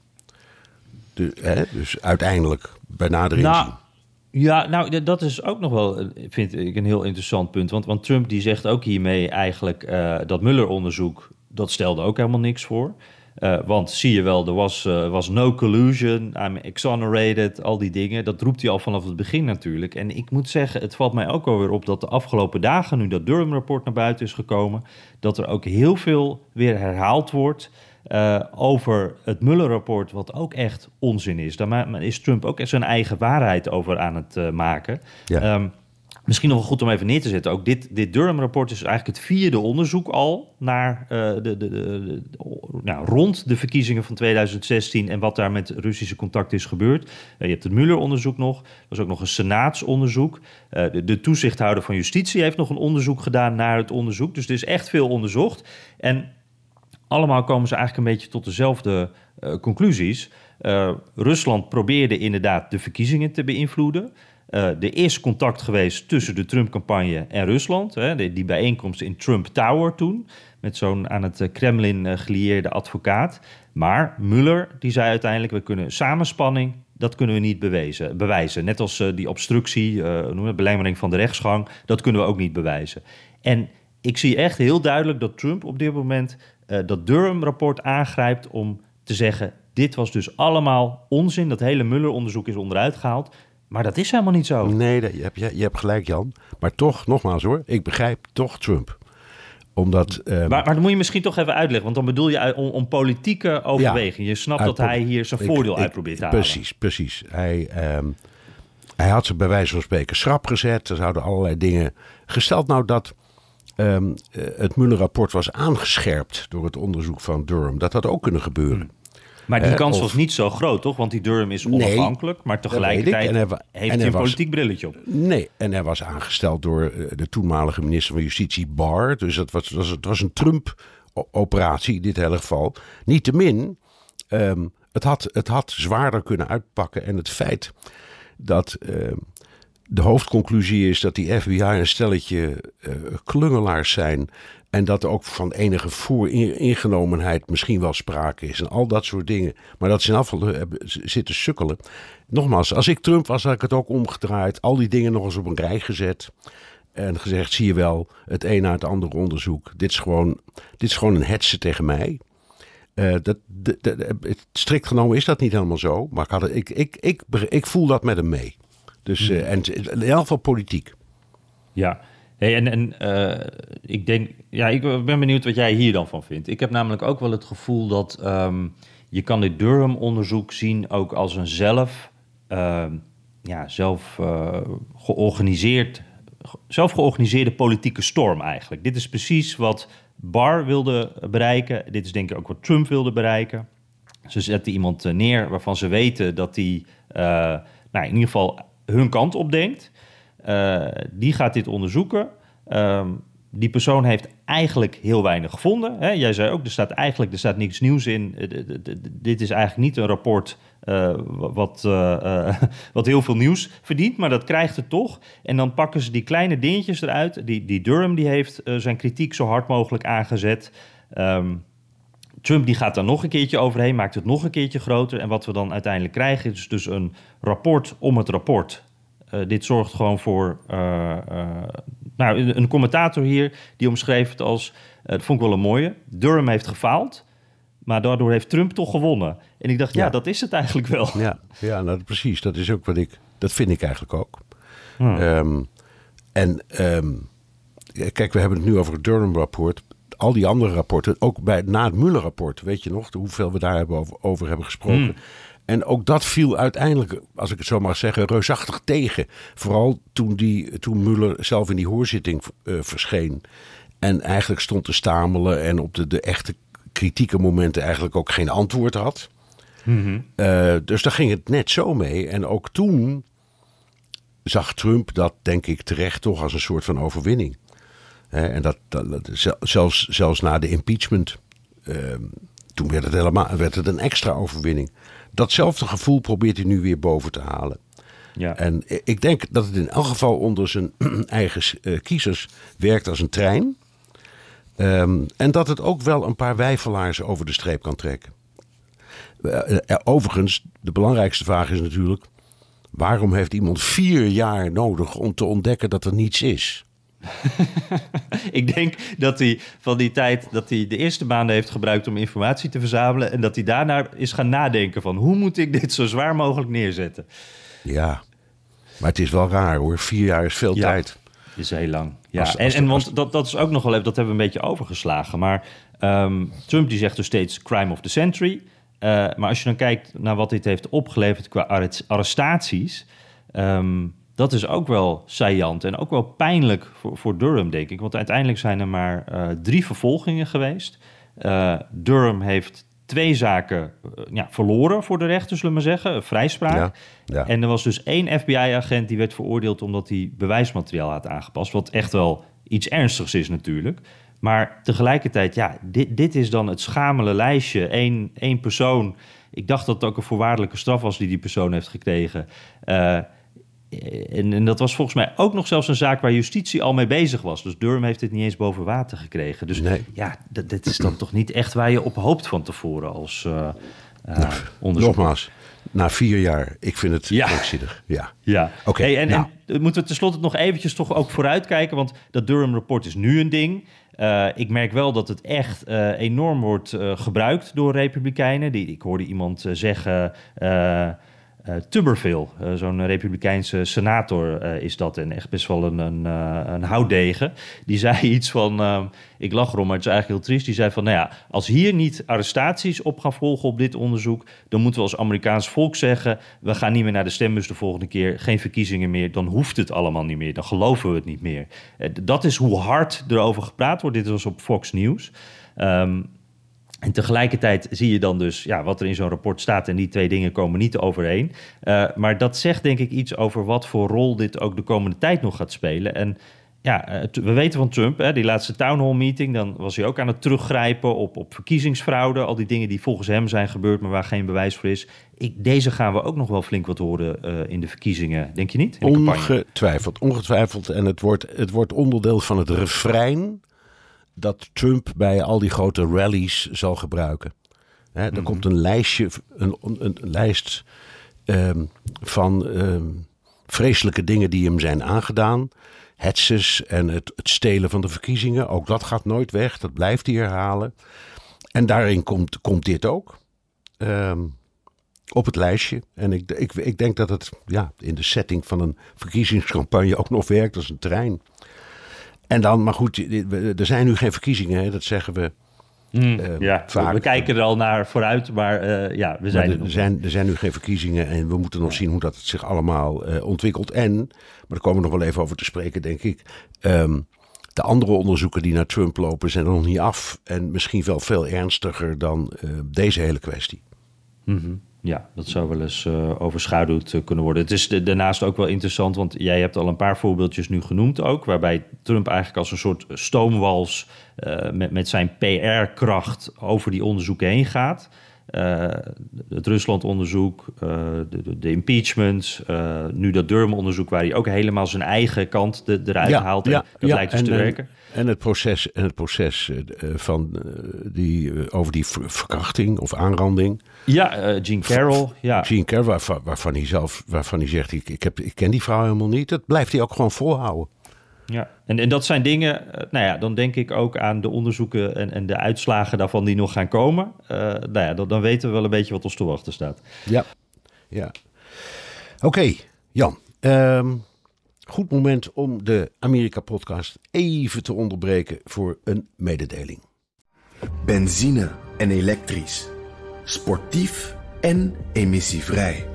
De, hè, dus uiteindelijk, bij nader nou, Ja, nou, dat is ook nog wel, eh, vind ik, een heel interessant punt. Want, want Trump die zegt ook hiermee eigenlijk uh, dat Mueller-onderzoek, dat stelde ook helemaal niks voor. Uh, want zie je wel, er was, uh, was no collusion, I'm exonerated, al die dingen. Dat roept hij al vanaf het begin natuurlijk. En ik moet zeggen, het valt mij ook alweer op dat de afgelopen dagen, nu dat Durham-rapport naar buiten is gekomen, dat er ook heel veel weer herhaald wordt uh, over het Mueller-rapport, wat ook echt onzin is. Daar is Trump ook echt zijn eigen waarheid over aan het maken. Ja. Um, Misschien nog wel goed om even neer te zetten. Ook dit, dit Durham-rapport is eigenlijk het vierde onderzoek al naar uh, de, de, de, nou, rond de verkiezingen van 2016 en wat daar met Russische contact is gebeurd. Uh, je hebt het Mueller-onderzoek nog. Er was ook nog een senaatsonderzoek. De, de, toezichthouder van justitie heeft nog een onderzoek gedaan naar het onderzoek. Dus er is echt veel onderzocht. En allemaal komen ze eigenlijk een beetje tot dezelfde conclusies. Rusland probeerde inderdaad de verkiezingen te beïnvloeden. Uh, er is contact geweest tussen de Trump-campagne en Rusland. Hè, die, bijeenkomst in Trump Tower toen, met zo'n aan het eh, Kremlin uh, gelieerde advocaat. Maar Mueller die zei uiteindelijk, we kunnen samenspanning, dat kunnen we niet bewezen, bewijzen. Net als uh, die obstructie, uh, belemmering van de rechtsgang, dat kunnen we ook niet bewijzen. En ik zie echt heel duidelijk dat Trump op dit moment dat Durham-rapport aangrijpt om te zeggen, dit was dus allemaal onzin. Dat hele Mueller-onderzoek is onderuit gehaald. Maar dat is helemaal niet zo. Nee, je, hebt, je, je hebt gelijk, Jan. Maar toch, nogmaals hoor, ik begrijp toch Trump omdat, um... maar, maar dan moet je misschien toch even uitleggen, want dan bedoel je om, om politieke overweging. je snapt dat hij hier zijn voordeel ik, uit probeert te halen. Precies, precies. Hij, um, hij had ze bij wijze van spreken schrap gezet. Er zouden allerlei dingen. Gesteld nou dat um, het Mueller-rapport was aangescherpt door het onderzoek van Durham, dat had ook kunnen gebeuren. Maar die kans was niet zo groot, toch? Want die Durham is onafhankelijk, maar tegelijkertijd hij, heeft hij een was, politiek brilletje op. Nee, en hij was aangesteld door eh, de toenmalige minister van Justitie Barr. Dus het was, was, het was een Trump-operatie in dit hele geval. Niettemin, um, het, had, het had zwaarder kunnen uitpakken. En het feit dat... Uh, de hoofdconclusie is dat die FBI een stelletje uh, klungelaars zijn. En dat er ook van enige vooringenomenheid misschien wel sprake is. En al dat soort dingen. Maar dat ze in afval zitten sukkelen. Nogmaals, als ik Trump was, had ik het ook omgedraaid. Al die dingen nog eens op een rij gezet. En gezegd, zie je wel, het een na het andere onderzoek. Dit is gewoon, dit is gewoon een hetsen tegen mij. Uh, dat, strikt genomen is dat niet helemaal zo. Maar ik, had, ik, ik, ik, ik voel dat met hem mee. Dus, uh, en in elk geval politiek. Ja, hey, en, uh, ik denk, ja, ik ben benieuwd wat jij hier dan van vindt. Ik heb namelijk ook wel het gevoel dat um, je kan dit Durham-onderzoek zien ook als een zelf, uh, ja, zelf georganiseerd, zelf georganiseerde politieke storm eigenlijk. Dit is precies wat Barr wilde bereiken. Dit is denk ik ook wat Trump wilde bereiken. Ze zetten iemand neer waarvan ze weten dat hij, nou, in ieder geval hun kant op denkt. Uh, die gaat dit onderzoeken. Uh, die persoon heeft eigenlijk heel weinig gevonden. Hè? Jij zei ook, er staat eigenlijk er staat niks nieuws in. Dit is eigenlijk niet een rapport uh, wat, <laughs> wat heel veel nieuws verdient, maar dat krijgt het toch. En dan pakken ze die kleine dingetjes eruit. Die, die Durham die heeft zijn kritiek zo hard mogelijk aangezet. Um, Trump die gaat daar nog een keertje overheen, maakt het nog een keertje groter. En wat we dan uiteindelijk krijgen is dus een rapport om het rapport. Uh, dit zorgt gewoon voor. Uh, uh, nou, een commentator hier die omschreef het als. dat vond ik wel een mooie. Durham heeft gefaald, maar daardoor heeft Trump toch gewonnen. En ik dacht, ja, ja dat is het eigenlijk wel. Ja, ja nou, precies. Dat is ook wat ik. Dat vind ik eigenlijk ook. Hmm. Um, en um, kijk, we hebben het nu over het Durham-rapport al die andere rapporten, ook bij, na het Muller-rapport, weet je nog, hoeveel we daar hebben over, over hebben gesproken. Hmm. En ook dat viel uiteindelijk, als ik het zo mag zeggen, reusachtig tegen. Vooral toen, die, toen Muller zelf in die hoorzitting uh, verscheen. En eigenlijk stond te stamelen en op de, de echte kritieke momenten eigenlijk ook geen antwoord had. Mm-hmm. Uh, dus daar ging het net zo mee. En ook toen zag Trump dat, denk ik, terecht toch als een soort van overwinning en dat, dat, zelfs, zelfs na de impeachment, uh, toen werd het, helemaal, werd het een extra overwinning. Datzelfde gevoel probeert hij nu weer boven te halen. Ja. En ik denk dat het in elk geval onder zijn <clears throat> eigen uh, kiezers werkt als een trein. Um, en dat het ook wel een paar wijfelaars over de streep kan trekken. Uh, overigens, de belangrijkste vraag is natuurlijk: waarom heeft iemand vier jaar nodig om te ontdekken dat er niets is? <laughs> ik denk dat hij van die tijd dat hij de eerste maanden heeft gebruikt om informatie te verzamelen. En dat hij daarna is gaan nadenken van hoe moet ik dit zo zwaar mogelijk neerzetten. Ja, maar het is wel raar hoor. Vier jaar is veel ja, tijd. is heel lang. Ja, en, en want dat, dat is ook nog wel even, dat hebben we een beetje overgeslagen. Maar um, Trump die zegt dus steeds crime of the century. Uh, maar als je dan kijkt naar wat dit heeft opgeleverd qua arrestaties. Um, dat is ook wel saillant en ook wel pijnlijk voor, voor Durham, denk ik. Want uiteindelijk zijn er maar uh, drie vervolgingen geweest. Uh, Durham heeft twee zaken uh, ja, verloren voor de rechter, zullen we maar zeggen. Vrijspraak. Ja, ja. En er was dus één FBI-agent die werd veroordeeld omdat hij bewijsmateriaal had aangepast. Wat echt wel iets ernstigs is natuurlijk. Maar tegelijkertijd, ja, dit, dit is dan het schamele lijstje. Eén, één persoon. Ik dacht dat het ook een voorwaardelijke straf was die die persoon heeft gekregen. Uh, en, en, dat was volgens mij ook nog zelfs een zaak waar justitie al mee bezig was. Dus Durham heeft het niet eens boven water gekregen. Dus nee. ja, dit is dan toch niet echt waar je op hoopt van tevoren als uh, uh, Nogmaals, na vier jaar, ik vind het ja. Ja, ja. oké. Hey, en, nou. en moeten we tenslotte nog eventjes toch ook vooruitkijken, want dat Durham-rapport is nu een ding. Uh, ik merk wel dat het echt uh, enorm wordt gebruikt door republikeinen. Die, ik hoorde iemand zeggen Tuberville, uh, zo'n republikeinse senator uh, is dat. En echt best wel een, een, een houtdegen. Die zei <laughs> iets van, ik lach erom, maar het is eigenlijk heel triest. Die zei van, nou ja, als hier niet arrestaties op gaan volgen op dit onderzoek... dan moeten we als Amerikaans volk zeggen... we gaan niet meer naar de stembus de volgende keer, geen verkiezingen meer. Dan hoeft het allemaal niet meer, dan geloven we het niet meer. dat is hoe hard erover gepraat wordt. Dit was op Fox News. Um, en tegelijkertijd zie je dan dus ja, wat er in zo'n rapport staat. En die twee dingen komen niet overeen. Uh, maar dat zegt denk ik iets over wat voor rol dit ook de komende tijd nog gaat spelen. En ja, eh, we weten van Trump, hè, die laatste town hall meeting, dan was hij ook aan het teruggrijpen op, op verkiezingsfraude. Al die dingen die volgens hem zijn gebeurd, maar waar geen bewijs voor is. Ik, deze gaan we ook nog wel flink wat horen uh, in de verkiezingen, denk je niet? ongetwijfeld, ongetwijfeld. En het wordt, het wordt onderdeel van het refrein dat Trump bij al die grote rallies zal gebruiken. Hè, er mm -hmm. komt een lijstje, een, een, een lijst um, van um, vreselijke dingen die hem zijn aangedaan hetses en het, het, stelen van de verkiezingen. Ook dat gaat nooit weg, dat blijft hij herhalen. En daarin komt, komt dit ook. Um, op het lijstje. En ik, ik, ik denk dat het ja, in de setting van een verkiezingscampagne ook nog werkt als een trein. En dan, maar goed, er zijn nu geen verkiezingen, hè, dat zeggen we. Mm, uh, ja, vaak. we kijken er al naar vooruit, maar uh, ja, we zijn er, er zijn, er zijn nu geen verkiezingen en we moeten nog zien hoe dat het zich allemaal uh, ontwikkelt. En, maar daar komen we nog wel even over te spreken, denk ik. Um, de andere onderzoeken die naar Trump lopen zijn er nog niet af. En misschien wel veel ernstiger dan deze hele kwestie. Mm -hmm. Ja, dat zou wel eens uh, overschaduwd uh, kunnen worden. Het is de, daarnaast ook wel interessant, want jij hebt al een paar voorbeeldjes nu genoemd ook, waarbij Trump eigenlijk als een soort stoomwals uh, met, met zijn PR-kracht over die onderzoeken heen gaat. het Rusland-onderzoek, de, de, de, impeachment, nu dat Durham-onderzoek, waar hij ook helemaal zijn eigen kant de, eruit ja, haalt. Ja, dat ja, lijkt dus en, te werken. En het proces, en het proces van, die, over die verkrachting of aanranding. Ja, uh, Gene Carroll. Ja. Gene Carroll, waarvan, waarvan, hij zelf waarvan hij zegt: ik, ik, heb, ik ken die vrouw helemaal niet. Dat blijft hij ook gewoon volhouden. Ja, en, en dat zijn dingen, nou ja, dan denk ik ook aan de onderzoeken en, en de uitslagen daarvan die nog gaan komen. Uh, nou ja, dan, dan weten we wel een beetje wat ons te wachten staat. Ja, ja. Oké, okay, Jan. Um, goed moment om de Amerika-podcast even te onderbreken voor een mededeling. Benzine en elektrisch sportief en emissievrij.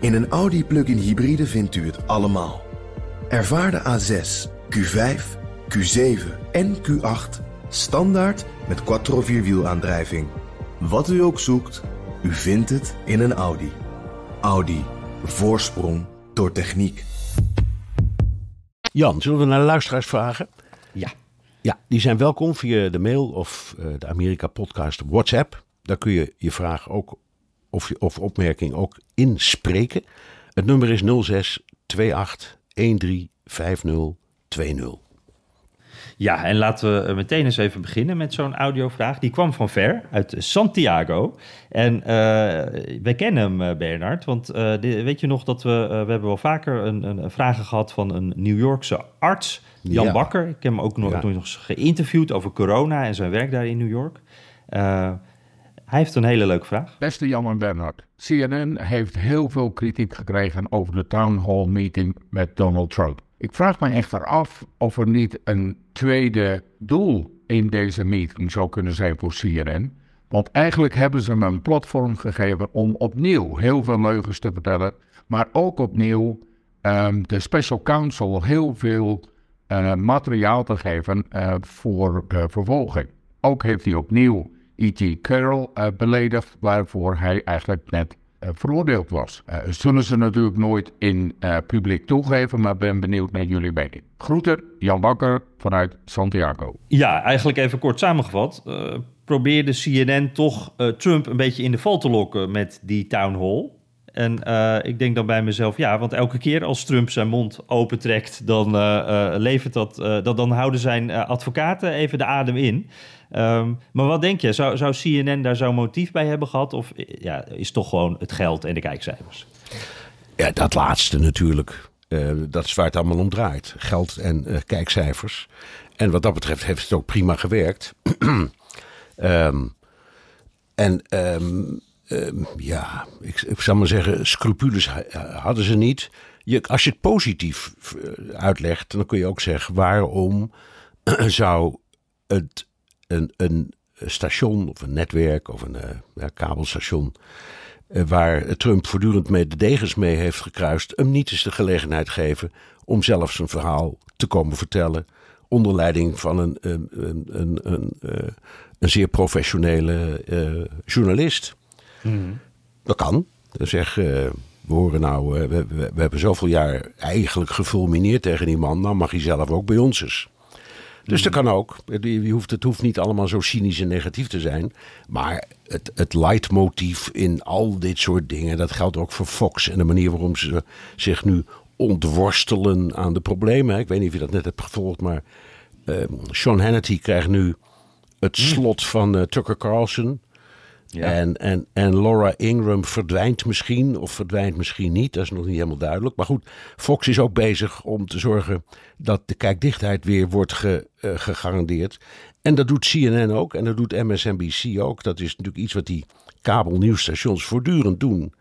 In een Audi plug-in hybride vindt u het allemaal. Ervaar de A6, Q5, Q7 en Q8 standaard met quattro vierwielaandrijving. Wat u ook zoekt, u vindt het in een Audi. Audi. Voorsprong door techniek. Jan, zullen we naar de luisteraars vragen? Ja. Ja, die zijn welkom via de mail of uh, de Amerika Podcast WhatsApp. Daar kun je je vraag ook of, je, of opmerking ook inspreken. Het nummer is 06 28 13 5020. Ja, en laten we meteen eens even beginnen met zo'n audiovraag. Die kwam van ver, uit Santiago. En uh, wij kennen hem, Bernard. Want uh, de, weet je nog dat we... Uh, we hebben wel vaker een, een, vragen gehad van een New Yorkse arts, Jan ja. Bakker. Ik heb hem ook nog, ja. nog eens geïnterviewd over corona en zijn werk daar in New York. Hij heeft een hele leuke vraag. Beste Jan en Bernard, CNN heeft heel veel kritiek gekregen over de town hall meeting met Donald Trump. Ik vraag me echter af of er niet een tweede doel in deze meeting zou kunnen zijn voor CNN. Want eigenlijk hebben ze me een platform gegeven om opnieuw heel veel leugens te vertellen, maar ook opnieuw um, de special counsel heel veel uh, materiaal te geven uh, voor uh, vervolging. Ook heeft hij opnieuw E.T. Carroll uh, beledigd, waarvoor hij eigenlijk net veroordeeld was. Uh, zullen ze natuurlijk nooit in publiek toegeven, maar ben benieuwd naar jullie mening. Groeten, Jan Bakker vanuit Santiago. Ja, eigenlijk even kort samengevat. probeerde CNN toch Trump een beetje in de val te lokken met die town hall. En ik denk dan bij mezelf, ja, want elke keer als Trump zijn mond opentrekt, dan levert dat, dat, dan houden zijn advocaten even de adem in. Um, maar wat denk je, zou, zou CNN daar zo'n motief bij hebben gehad? Of ja, is toch gewoon het geld en de kijkcijfers? Ja, dat laatste natuurlijk. dat is waar het allemaal om draait. Geld en kijkcijfers. En wat dat betreft heeft het ook prima gewerkt. um, <clears throat> en uh, ja, ik, ik zou maar zeggen, scrupules hadden ze niet. Je, als je het positief uitlegt, dan kun je ook zeggen: waarom <clears throat> zou het een, een station of een netwerk of een uh, ja, kabelstation. Uh, waar Trump voortdurend mee de degens mee heeft gekruist, hem niet eens de gelegenheid geven om zelf zijn verhaal te komen vertellen. Onder leiding van een, een, een, een, een, een zeer professionele journalist. Mm. Dat kan. Dan zeg, uh, we horen nou, we, we, we, hebben zoveel jaar eigenlijk gefulmineerd tegen die man. Nou mag hij zelf ook bij ons eens. Dus dat kan ook. Je hoeft, het hoeft niet allemaal zo cynisch en negatief te zijn. Maar het, het leidmotief in al dit soort dingen, dat geldt ook voor Fox. En de manier waarop ze zich nu ontworstelen aan de problemen. Ik weet niet of je dat net hebt gevolgd, maar uh, Sean Hannity krijgt nu het slot van uh, Tucker Carlson. Ja. En, en, en Laura Ingram verdwijnt misschien of verdwijnt misschien niet. Dat is nog niet helemaal duidelijk. Maar goed, Fox is ook bezig om te zorgen dat de kijkdichtheid weer wordt ge, uh, gegarandeerd. En dat doet CNN ook en dat doet MSNBC ook. Dat is natuurlijk iets wat die kabelnieuwsstations voortdurend doen.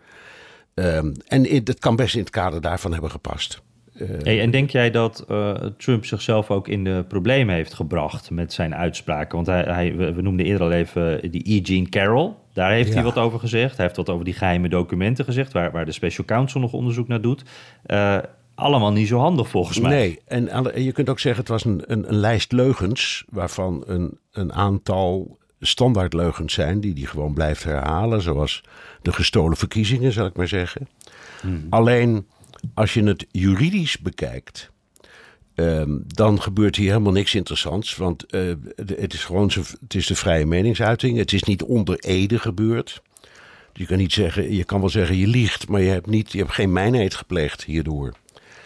Um, en in, dat kan best in het kader daarvan hebben gepast. Uh, hey, en denk jij dat uh, Trump zichzelf ook in de problemen heeft gebracht met zijn uitspraken? Want hij, hij we, we noemden eerder al even die E. Jean Carroll. Daar heeft ja. hij wat over gezegd. Hij heeft wat over die geheime documenten gezegd, waar, waar de special counsel nog onderzoek naar doet. Uh, allemaal niet zo handig volgens mij. Nee, en je kunt ook zeggen het was een, een, een lijst leugens, waarvan een, een aantal standaard leugens zijn, die hij gewoon blijft herhalen. Zoals de gestolen verkiezingen, zal ik maar zeggen. Hmm. Alleen als je het juridisch bekijkt, um, dan gebeurt hier helemaal niks interessants. Want uh, het is gewoon zo, het is de vrije meningsuiting. Het is niet onder ede gebeurd. Je kan niet zeggen, je kan wel zeggen je liegt, maar je hebt, niet, je hebt geen mijnheid gepleegd hierdoor.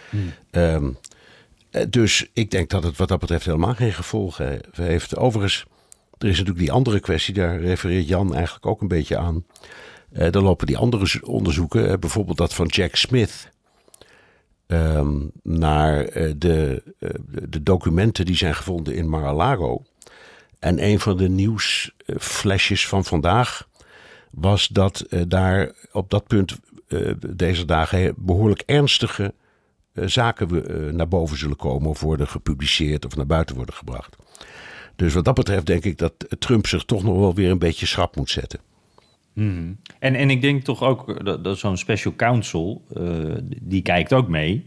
Hmm. Um, dus ik denk dat het wat dat betreft helemaal geen gevolgen heeft. Overigens, er is natuurlijk die andere kwestie, daar refereert Jan eigenlijk ook een beetje aan. Uh, dan lopen die andere onderzoeken, bijvoorbeeld dat van Jack Smith. Um, naar uh, de, de, documenten die zijn gevonden in Mar-a-Lago. En een van de nieuwsflesjes van vandaag was dat daar op dat punt deze dagen behoorlijk ernstige zaken naar boven zullen komen of worden gepubliceerd of naar buiten worden gebracht. Dus wat dat betreft denk ik dat Trump zich toch nog wel weer een beetje schrap moet zetten. Mm-hmm. En, en ik denk toch ook dat, dat zo'n special counsel, uh, die kijkt ook mee.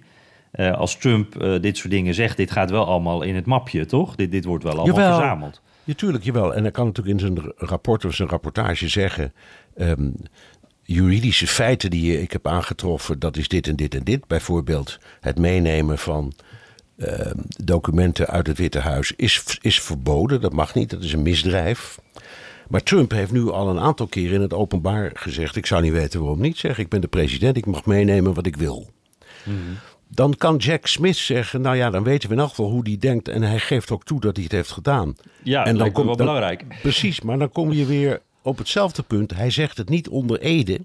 Uh, als Trump uh, dit soort dingen zegt, dit gaat wel allemaal in het mapje, toch? Dit, dit wordt wel allemaal jawel. verzameld. Ja, tuurlijk, jawel. En hij kan natuurlijk in zijn rapport of zijn rapportage zeggen... Um, juridische feiten die ik heb aangetroffen, dat is dit en dit en dit. Bijvoorbeeld het meenemen van uh, documenten uit het Witte Huis is, is verboden. Dat mag niet, dat is een misdrijf. Maar Trump heeft nu al een aantal keren in het openbaar gezegd: Ik zou niet weten waarom niet. Zeg, ik ben de president, ik mag meenemen wat ik wil. Mm-hmm. Dan kan Jack Smith zeggen: Nou ja, dan weten we in elk geval hoe die denkt. En hij geeft ook toe dat hij het heeft gedaan. Ja, en dan komt wel dan, belangrijk. Precies, maar dan kom je weer op hetzelfde punt. Hij zegt het niet onder ede.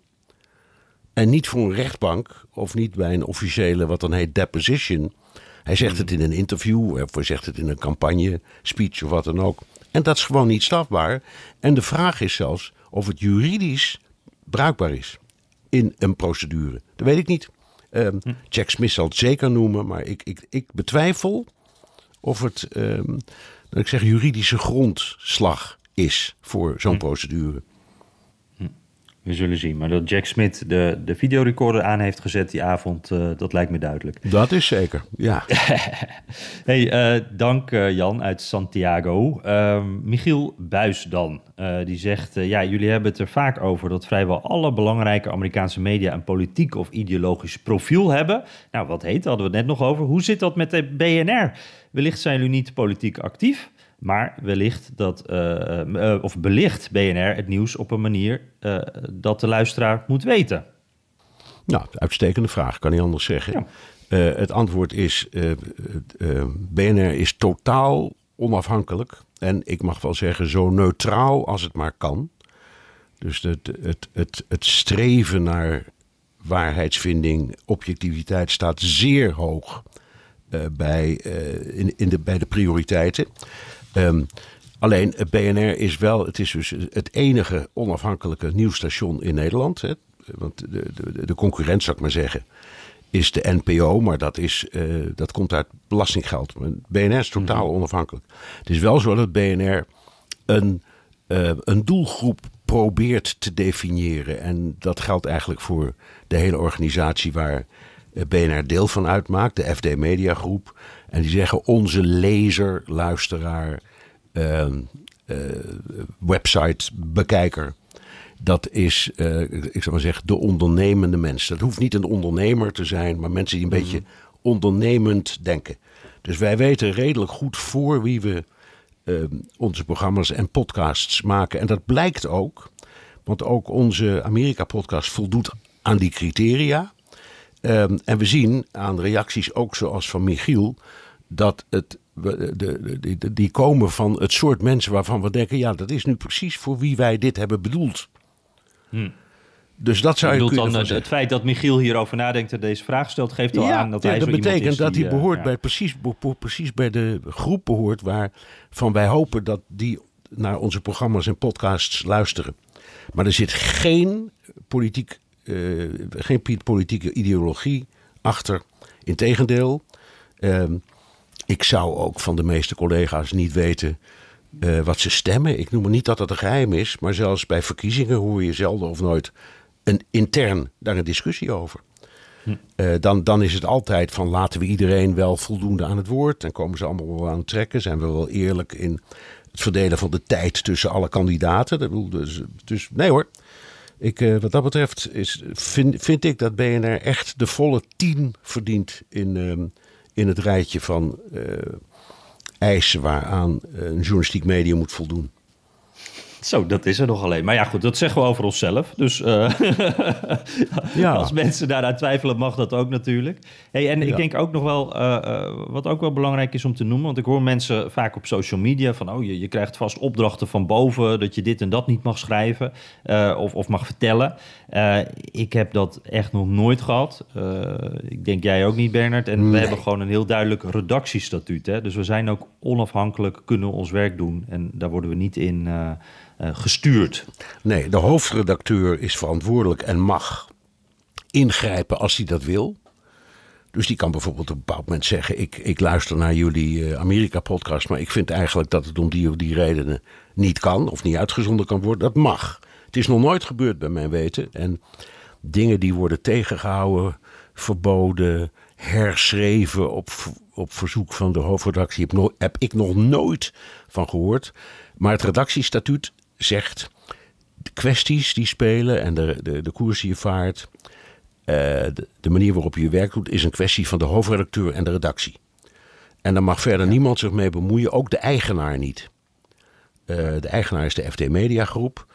En niet voor een rechtbank of niet bij een officiële, wat dan heet, deposition. Hij zegt het in een interview, of hij zegt het in een campagne, speech of wat dan ook. En dat is gewoon niet strafbaar. En de vraag is zelfs of het juridisch bruikbaar is in een procedure. Dat weet ik niet. Um, Jack Smith zal het zeker noemen, maar ik, ik, ik betwijfel of het, um, ik zeg, juridische grondslag is voor zo'n hm. procedure. We zullen zien. Maar dat Jack Smith de, de videorecorder aan heeft gezet die avond, uh, dat lijkt me duidelijk. Dat is zeker, ja. <laughs> hey, uh, dank uh, Jan uit Santiago. Michiel Buis dan, die zegt... ja, jullie hebben het er vaak over dat vrijwel alle belangrijke Amerikaanse media... een politiek of ideologisch profiel hebben. Nou, wat heet, hadden we het net nog over. Hoe zit dat met de BNR? Wellicht zijn jullie niet politiek actief... Maar wellicht dat, uh, uh, of belicht BNR het nieuws op een manier uh, dat de luisteraar moet weten? Nou, uitstekende vraag, kan niet anders zeggen. Ja. het antwoord is: BNR is totaal onafhankelijk. En ik mag wel zeggen, zo neutraal als het maar kan. Dus het, het, het, het streven naar waarheidsvinding, objectiviteit staat zeer hoog bij, in, in de, bij de prioriteiten. Um, alleen het BNR is wel, het is dus het enige onafhankelijke nieuwsstation in Nederland. Hè? Want de, de, de, concurrent, zou ik maar zeggen, is de NPO, maar dat, is, uh, dat komt uit belastinggeld. BNR is totaal mhm. onafhankelijk. Het is wel zo dat BNR een, uh, een doelgroep probeert te definiëren. En dat geldt eigenlijk voor de hele organisatie waar eh, BNR deel van uitmaakt, de FD Media Groep. En die zeggen onze lezer, luisteraar, uh, uh, website, bekijker. dat is, uh, ik zou maar zeggen, de ondernemende mens. Dat hoeft niet een ondernemer te zijn, maar mensen die een beetje ondernemend denken. Dus wij weten redelijk goed voor wie we uh, onze programma's en podcasts maken. En dat blijkt ook, want ook onze Amerika-podcast voldoet aan die criteria. Um, en we zien aan reacties, ook zoals van Michiel, dat het, de, de, de, die komen van het soort mensen waarvan we denken: ja, dat is nu precies voor wie wij dit hebben bedoeld. Hm. Dus dat zou je, je kunnen dan zeggen. het feit dat Michiel hierover nadenkt en deze vraag stelt, geeft al ja, aan dat ja, hij dat betekent is dat die, hij eh, behoort ja. bij precies, precies bij de groep behoort waarvan wij hopen dat die naar onze programma's en podcasts luisteren. Maar er zit geen, politiek, eh, geen pi- politieke ideologie achter. Integendeel, ehm, ik zou ook van de meeste collega's niet weten eh, wat ze stemmen. Ik noem maar niet dat dat een geheim is, maar zelfs bij verkiezingen hoor je zelden of nooit een intern daar een discussie over. Eh, dan, dan is het altijd van laten we iedereen wel voldoende aan het woord. En komen ze allemaal wel aan het trekken. Zijn we wel eerlijk in het verdelen van de tijd tussen alle kandidaten. Dat bedoel, dus, dus nee hoor. Ik, eh, wat dat betreft is, vind, vind ik dat BNR echt de volle tien verdient in, ehm, in het rijtje van eh, eisen waaraan een journalistiek medium moet voldoen. <laughs> Zo, dat is er nog alleen. Maar ja, goed, dat zeggen we over onszelf. Dus eh, <laughs> Ja. als mensen daaraan twijfelen, mag dat ook natuurlijk. Hey, en ik Ja. denk ook nog wel, eh, eh, wat ook wel belangrijk is om te noemen... want ik hoor mensen vaak op social media van... oh, je, je krijgt vast opdrachten van boven... dat je dit en dat niet mag schrijven of, of mag vertellen. Ik heb dat echt nog nooit gehad. Eh, ik denk jij ook niet, Bernard. En we hebben gewoon een heel duidelijk redactiestatuut. Hè? Dus we zijn ook onafhankelijk, kunnen ons werk doen. En daar worden we niet in... eh, gestuurd. Nee, de hoofdredacteur is verantwoordelijk en mag ingrijpen als hij dat wil. Dus die kan bijvoorbeeld op een bepaald moment zeggen: Ik, ik luister naar jullie eh, Amerika-podcast, maar ik vind eigenlijk dat het om die of die redenen niet kan of niet uitgezonden kan worden. Dat mag. Het is nog nooit gebeurd bij mijn weten. En dingen die worden tegengehouden, verboden, herschreven op, op verzoek van de hoofdredactie, heb, heb ik nog nooit van gehoord. Maar het redactiestatuut zegt de kwesties die spelen en de, de, de koers die je vaart, eh, de, de manier waarop je je werk doet, is een kwestie van de hoofdredacteur en de redactie. En daar mag verder niemand zich mee bemoeien, ook de eigenaar niet. Eh, de eigenaar is de FD Media Groep.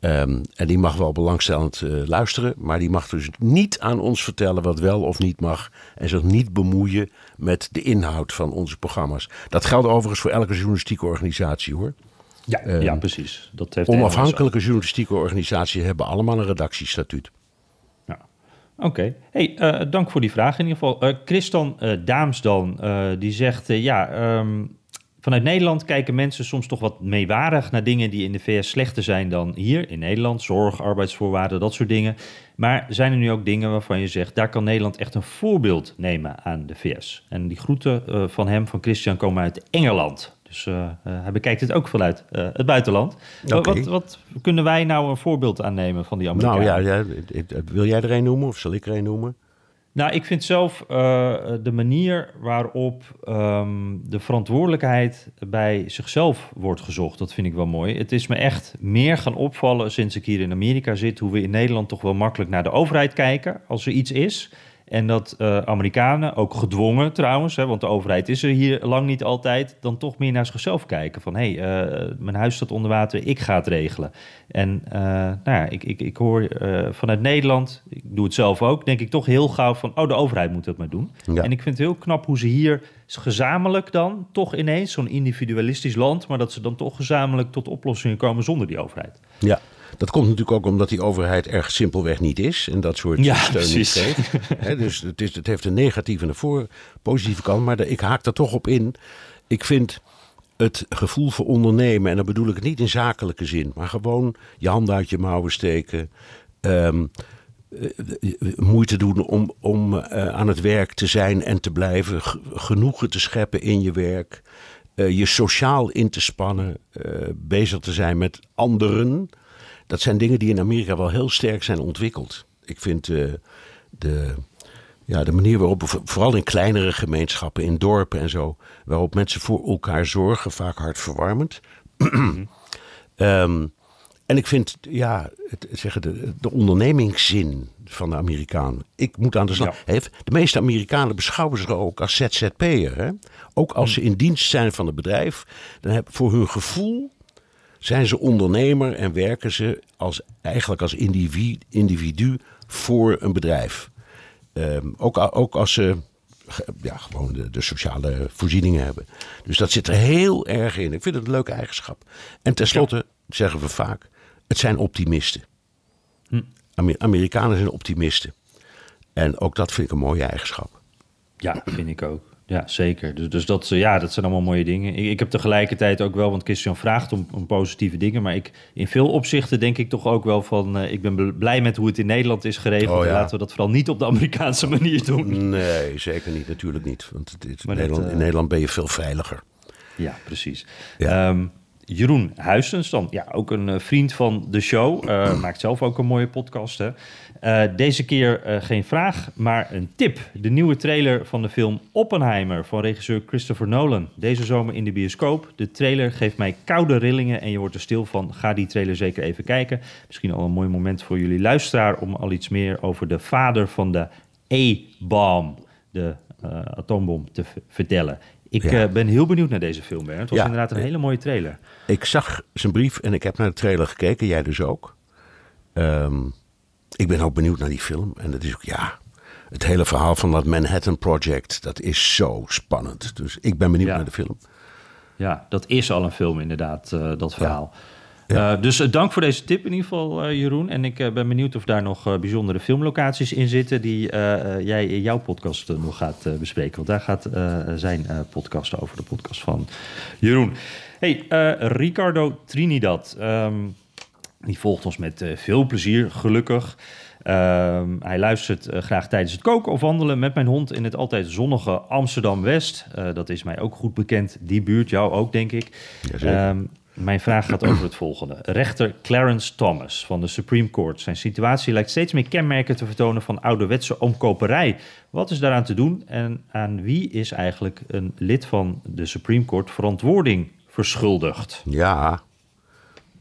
Ehm, en die mag wel belangstellend eh, luisteren, maar die mag dus niet aan ons vertellen wat wel of niet mag. En zich niet bemoeien met de inhoud van onze programma's. Dat geldt overigens voor elke journalistieke organisatie hoor. Ja, Ehm, ja precies. Dat heeft Onafhankelijke journalistieke organisaties hebben allemaal een redactiestatuut. Ja. Oké. Hey, eh, dank voor die vraag in ieder geval. Eh Christian eh, Daamsdan, die zegt... ja, ehm, vanuit Nederland kijken mensen soms toch wat meewarig... naar dingen die in de VS slechter zijn dan hier in Nederland. Zorg, arbeidsvoorwaarden, dat soort dingen. Maar zijn er nu ook dingen waarvan je zegt... daar kan Nederland echt een voorbeeld nemen aan de VS? En die groeten van hem, van Christian, komen uit Engeland... Dus eh, eh, hij bekijkt het ook vanuit eh, het buitenland. Wat, wat kunnen wij nou een voorbeeld aannemen van die Amerikanen? Nou ja, ja, wil jij er een noemen of zal ik er een noemen? Nou, ik vind zelf de manier waarop ehm, de verantwoordelijkheid bij zichzelf wordt gezocht, dat vind ik wel mooi. Het is me echt meer gaan opvallen sinds ik hier in Amerika zit, hoe we in Nederland toch wel makkelijk naar de overheid kijken als er iets is. En dat eh, Amerikanen, ook gedwongen trouwens, hè, want de overheid is er hier lang niet altijd, dan toch meer naar zichzelf kijken. Van hé, hey, eh, mijn huis staat onder water, ik ga het regelen. En eh, nou ja, ik, ik, ik hoor vanuit Nederland, ik doe het zelf ook, denk ik toch heel gauw van, oh, de overheid moet dat maar doen. Ja. En ik vind het heel knap hoe ze hier gezamenlijk dan toch ineens, zo'n individualistisch land, maar dat ze dan toch gezamenlijk tot oplossingen komen zonder die overheid. Ja, dat komt natuurlijk ook omdat die overheid erg simpelweg niet is en dat soort Ja, steun niet geeft. <laughs> Dus het, is, het heeft een negatieve en een voor, positieve kant, maar de- ik haak daar toch op in. Ik vind het gevoel voor ondernemen, en dan bedoel ik het niet in zakelijke zin, maar gewoon je handen uit je mouwen steken. ehm, eh, moeite doen om, om eh, aan het werk te zijn en te blijven. Genoegen te scheppen in je werk. eh, je sociaal in te spannen. eh, bezig te zijn met anderen. Dat zijn dingen die in Amerika wel heel sterk zijn ontwikkeld. Ik vind eh, de, ja, de manier waarop, vo- vooral in kleinere gemeenschappen, in dorpen en zo, waarop mensen voor elkaar zorgen, vaak hartverwarmend. <clears throat> Ehm, en ik vind, ja, het, zeggen de, de ondernemingszin van de Amerikaan. Ik moet aan de slag. De meeste Amerikanen beschouwen zich ook als ZZP'er. Ook als ze in dienst zijn van het bedrijf. Dan hebben voor hun gevoel zijn ze ondernemer en werken ze als, eigenlijk als individu, individu voor een bedrijf. Ehm, ook, ook als ze ja, gewoon de, de, sociale voorzieningen hebben. Dus dat zit er heel erg in. Ik vind het een leuke eigenschap. En tenslotte zeggen we vaak, het zijn optimisten. Hm. Amerikanen zijn optimisten. En ook dat vind ik een mooie eigenschap. Ja, vind ik ook. Ja, zeker. Dus, dus dat, ja, dat zijn allemaal mooie dingen. Ik, ik heb tegelijkertijd ook wel, want Christian vraagt om, om, positieve dingen. Maar ik, in veel opzichten denk ik toch ook wel van... Uh, ik ben blij met hoe het in Nederland is geregeld. Oh, Laten we dat vooral niet op de Amerikaanse <laughs> manier doen. Nee, zeker niet. Natuurlijk niet. Want in, Nederland, uh, in Nederland ben je veel veiliger. Ja, precies. Ja. Um, Jeroen Huisens, dan ja, ook een eh, vriend van de show. Uh, <clears throat> maakt zelf ook een mooie podcast. Hè? Uh, deze keer uh, geen vraag, maar een tip. De nieuwe trailer van de film Oppenheimer van regisseur Christopher Nolan. Deze zomer in de bioscoop. De trailer geeft mij koude rillingen en je wordt er stil van. Ga die trailer zeker even kijken. Misschien al een mooi moment voor jullie luisteraar om al iets meer over de vader van de E-bomb, de atoombom, te vertellen. Ik ja. ben heel benieuwd naar deze film, Bernd. Het was ja. inderdaad een hele mooie trailer. Ik zag zijn brief en ik heb naar de trailer gekeken. Jij dus ook. Um, ik ben ook benieuwd naar die film. En dat is ook, ja, het hele verhaal van dat Manhattan Project, dat is zo spannend. Dus ik ben benieuwd naar de film. Ja, dat is al een film inderdaad, uh, dat verhaal. Ja. Uh, dus uh, dank voor deze tip in ieder geval, Jeroen. En ik ben benieuwd of daar nog bijzondere filmlocaties in zitten... die jij in jouw podcast nog gaat bespreken. Want daar gaat zijn podcast over, de podcast van Jeroen. Hey, Ricardo Trinidad... Um, die volgt ons met uh, veel plezier, gelukkig. Uh, hij luistert uh, graag tijdens het koken of wandelen met mijn hond in het altijd zonnige Amsterdam-West. Uh, dat is mij ook goed bekend, die buurt, jou ook denk ik. Ehm, mijn vraag gaat over het volgende. Rechter Clarence Thomas van de Supreme Court. Zijn situatie lijkt steeds meer kenmerken te vertonen van ouderwetse omkoperij. Wat is daaraan te doen en aan wie is eigenlijk een lid van de Supreme Court verantwoording verschuldigd? Ja,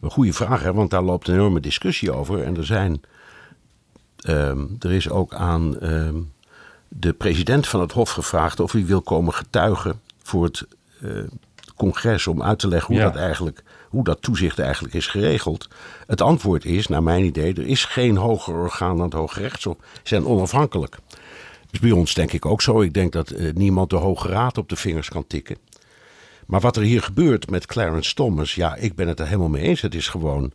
een goede vraag, hè, want daar loopt een enorme discussie over. En er, zijn, um, er is ook aan um, de president van het Hof gevraagd of hij wil komen getuigen voor het uh, congres om uit te leggen hoe, ja. dat eigenlijk, hoe dat toezicht eigenlijk is geregeld. Het antwoord is, naar mijn idee, er is geen hoger orgaan dan het Hoge Rechtshof. Ze zijn onafhankelijk. Dat is bij ons denk ik ook zo. Ik denk dat uh, niemand de Hoge Raad op de vingers kan tikken. Maar wat er hier gebeurt met Clarence Thomas, ja, ik ben het er helemaal mee eens. Het is gewoon,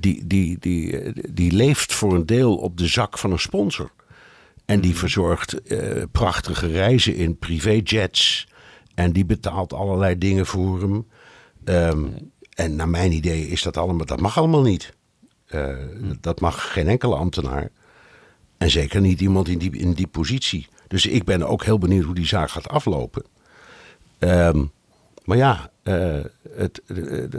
die, die, die, die leeft voor een deel op de zak van een sponsor. En die verzorgt uh, prachtige reizen in privéjets. En die betaalt allerlei dingen voor hem. Um, en naar mijn idee is dat allemaal, dat mag allemaal niet. Uh, dat mag geen enkele ambtenaar. En zeker niet iemand in die, in die positie. Dus ik ben ook heel benieuwd hoe die zaak gaat aflopen. Um, maar ja, uh, het,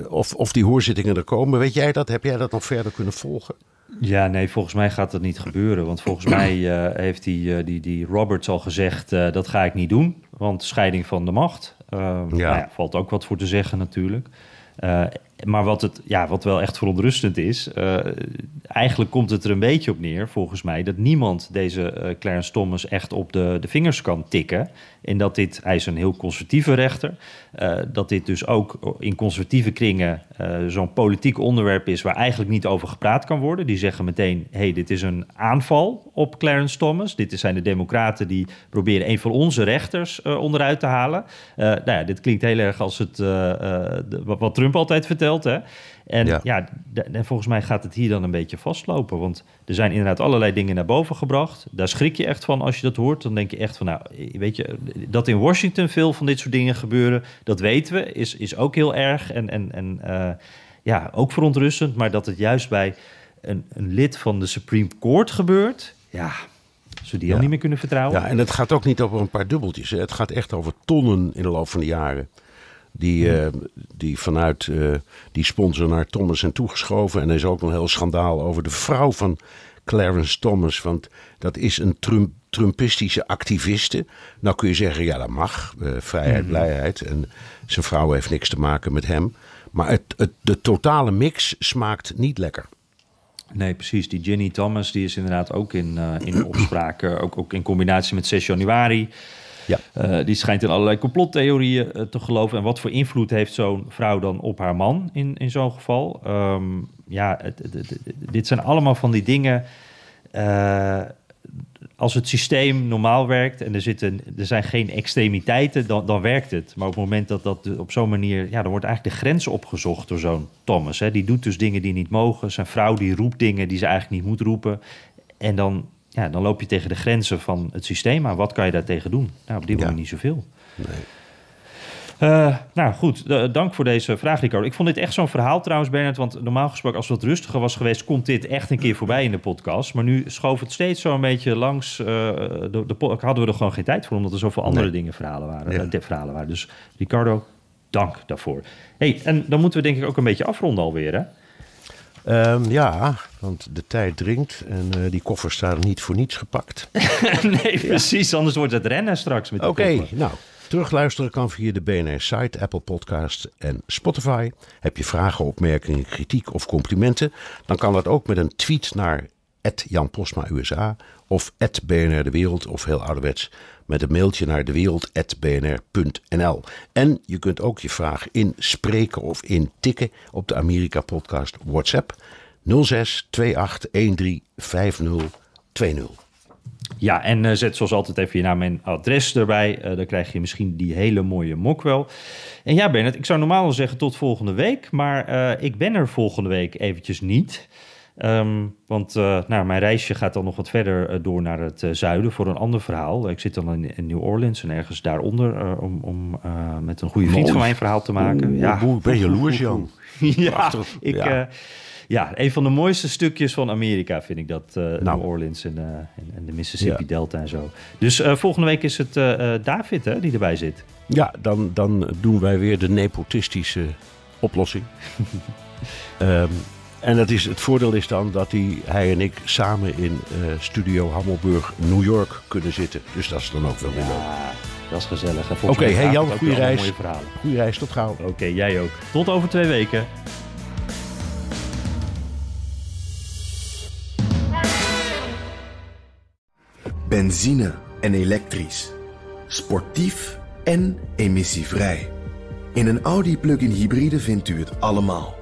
of, of die hoorzittingen er komen, weet jij dat? Heb jij dat nog verder kunnen volgen? Ja, nee, volgens mij gaat dat niet gebeuren. Want volgens mij uh, heeft die, uh, die, die Roberts al gezegd, dat ga ik niet doen. Want scheiding van de macht. ja. Nou ja, valt ook wat voor te zeggen natuurlijk. Maar wat, het, ja, wat wel echt verontrustend is, uh, eigenlijk komt het er een beetje op neer, volgens mij, dat niemand deze uh, Clarence Thomas echt op de, de vingers kan tikken. En dat dit, hij is een heel conservatieve rechter, uh, dat dit dus ook in conservatieve kringen zo'n politiek onderwerp is waar eigenlijk niet over gepraat kan worden. Die zeggen meteen, hey, dit is een aanval op Clarence Thomas. Dit zijn de democraten die proberen een van onze rechters onderuit te halen. nou ja, dit klinkt heel erg als het, wat Trump altijd vertelt. Hè? En ja, ja en volgens mij gaat het hier dan een beetje vastlopen. Want er zijn inderdaad allerlei dingen naar boven gebracht. Daar schrik je echt van als je dat hoort. Dan denk je echt van, nou, weet je, dat in Washington veel van dit soort dingen gebeuren, dat weten we, is, is ook heel erg. En, en, en uh, ja, ook verontrustend. Maar dat het juist bij een, een lid van de Supreme Court gebeurt, ja, ze die ja. al niet meer kunnen vertrouwen. Ja, en het gaat ook niet over een paar dubbeltjes. Hè. Het gaat echt over tonnen in de loop van de jaren. Die, uh, die vanuit uh, die sponsor naar Thomas zijn toegeschoven. En er is ook een heel schandaal over de vrouw van Clarence Thomas. Want dat is een Trump, Trumpistische activiste. Nou kun je zeggen, ja dat mag. Uh, vrijheid, -hmm. blijheid. En zijn vrouw heeft niks te maken met hem. Maar het, het, de totale mix smaakt niet lekker. Nee, precies. Die Ginny Thomas die is inderdaad ook in, in opspraak. Ook, ook in combinatie met 6 januari. Ja. Uh, die schijnt in allerlei complottheorieën te geloven. En wat voor invloed heeft zo'n vrouw dan op haar man in, in zo'n geval? Um, ja, het, dit zijn allemaal van die dingen als het systeem normaal werkt en er, zitten, er zijn geen extremiteiten, dan, dan werkt het. Maar op het moment dat dat op zo'n manier, ja, dan wordt eigenlijk de grens opgezocht door zo'n Thomas. Hè. Die doet dus dingen die niet mogen. Zijn vrouw die roept dingen die ze eigenlijk niet moet roepen. En dan, ja, dan loop je tegen de grenzen van het systeem aan. Wat kan je daar tegen doen? Nou, op dit moment niet zoveel. Nee. Uh, nou goed, uh, dank voor deze vraag, Ricardo. Ik vond dit echt zo'n verhaal trouwens, Bernard. Want normaal gesproken, als het wat rustiger was geweest, komt dit echt een keer voorbij in de podcast. Maar nu schoof het steeds zo een beetje langs. Uh, de, de, hadden we er gewoon geen tijd voor, omdat er zoveel andere Nee. dingen verhalen waren, Ja. de verhalen waren. Dus Ricardo, dank daarvoor. hey, en dan moeten we denk ik ook een beetje afronden alweer, hè? Ehm, ja, want de tijd dringt en eh, die koffers staan niet voor niets gepakt. <laughs> nee, precies. Anders wordt het rennen straks met de Oké, nou, terugluisteren kan via de BNR-site, Apple Podcast en Spotify. Heb je vragen, opmerkingen, kritiek of complimenten? Dan kan dat ook met een tweet naar Jan USA of BNR De Wereld of heel ouderwets met een mailtje naar dewereld.bnr.nl. En je kunt ook je vraag inspreken of intikken op de Amerika Podcast WhatsApp 06 28 13 5020. Ja, en eh, zet zoals altijd even je naam en adres erbij. Eh, dan krijg je misschien die hele mooie mok wel. En ja, Bernard, ik zou normaal zeggen tot volgende week. Maar eh, ik ben er volgende week eventjes niet. Ehm, want eh, nou, mijn reisje gaat dan nog wat verder eh, door naar het eh, zuiden voor een ander verhaal. Ik zit dan in, in New Orleans en ergens daaronder om, om met een goede vriend van mij een verhaal te maken. Ja, Oeh, ben jaloers, Jan. <laughs> ja, ik, Ja. ja. een van de mooiste stukjes van Amerika vind ik dat. Nou. New Orleans en, en, en de Mississippi Ja. Delta en zo. Dus volgende week is het David hè, die erbij zit. Ja, dan, dan doen wij weer de nepotistische oplossing. <laughs> Ehm, en dat is, het voordeel is dan dat hij, hij en ik samen in eh, studio Hammelburg, New York kunnen zitten. Dus dat is dan ook wel weer leuk. Ja, dat is gezellig. Oké, mij hey Jan, goede reis. Mooie verhalen. Goeie reis, tot gauw. Oké, jij ook. Tot over twee weken. Benzine en elektrisch. Sportief en emissievrij. In een Audi plug-in hybride vindt u het allemaal.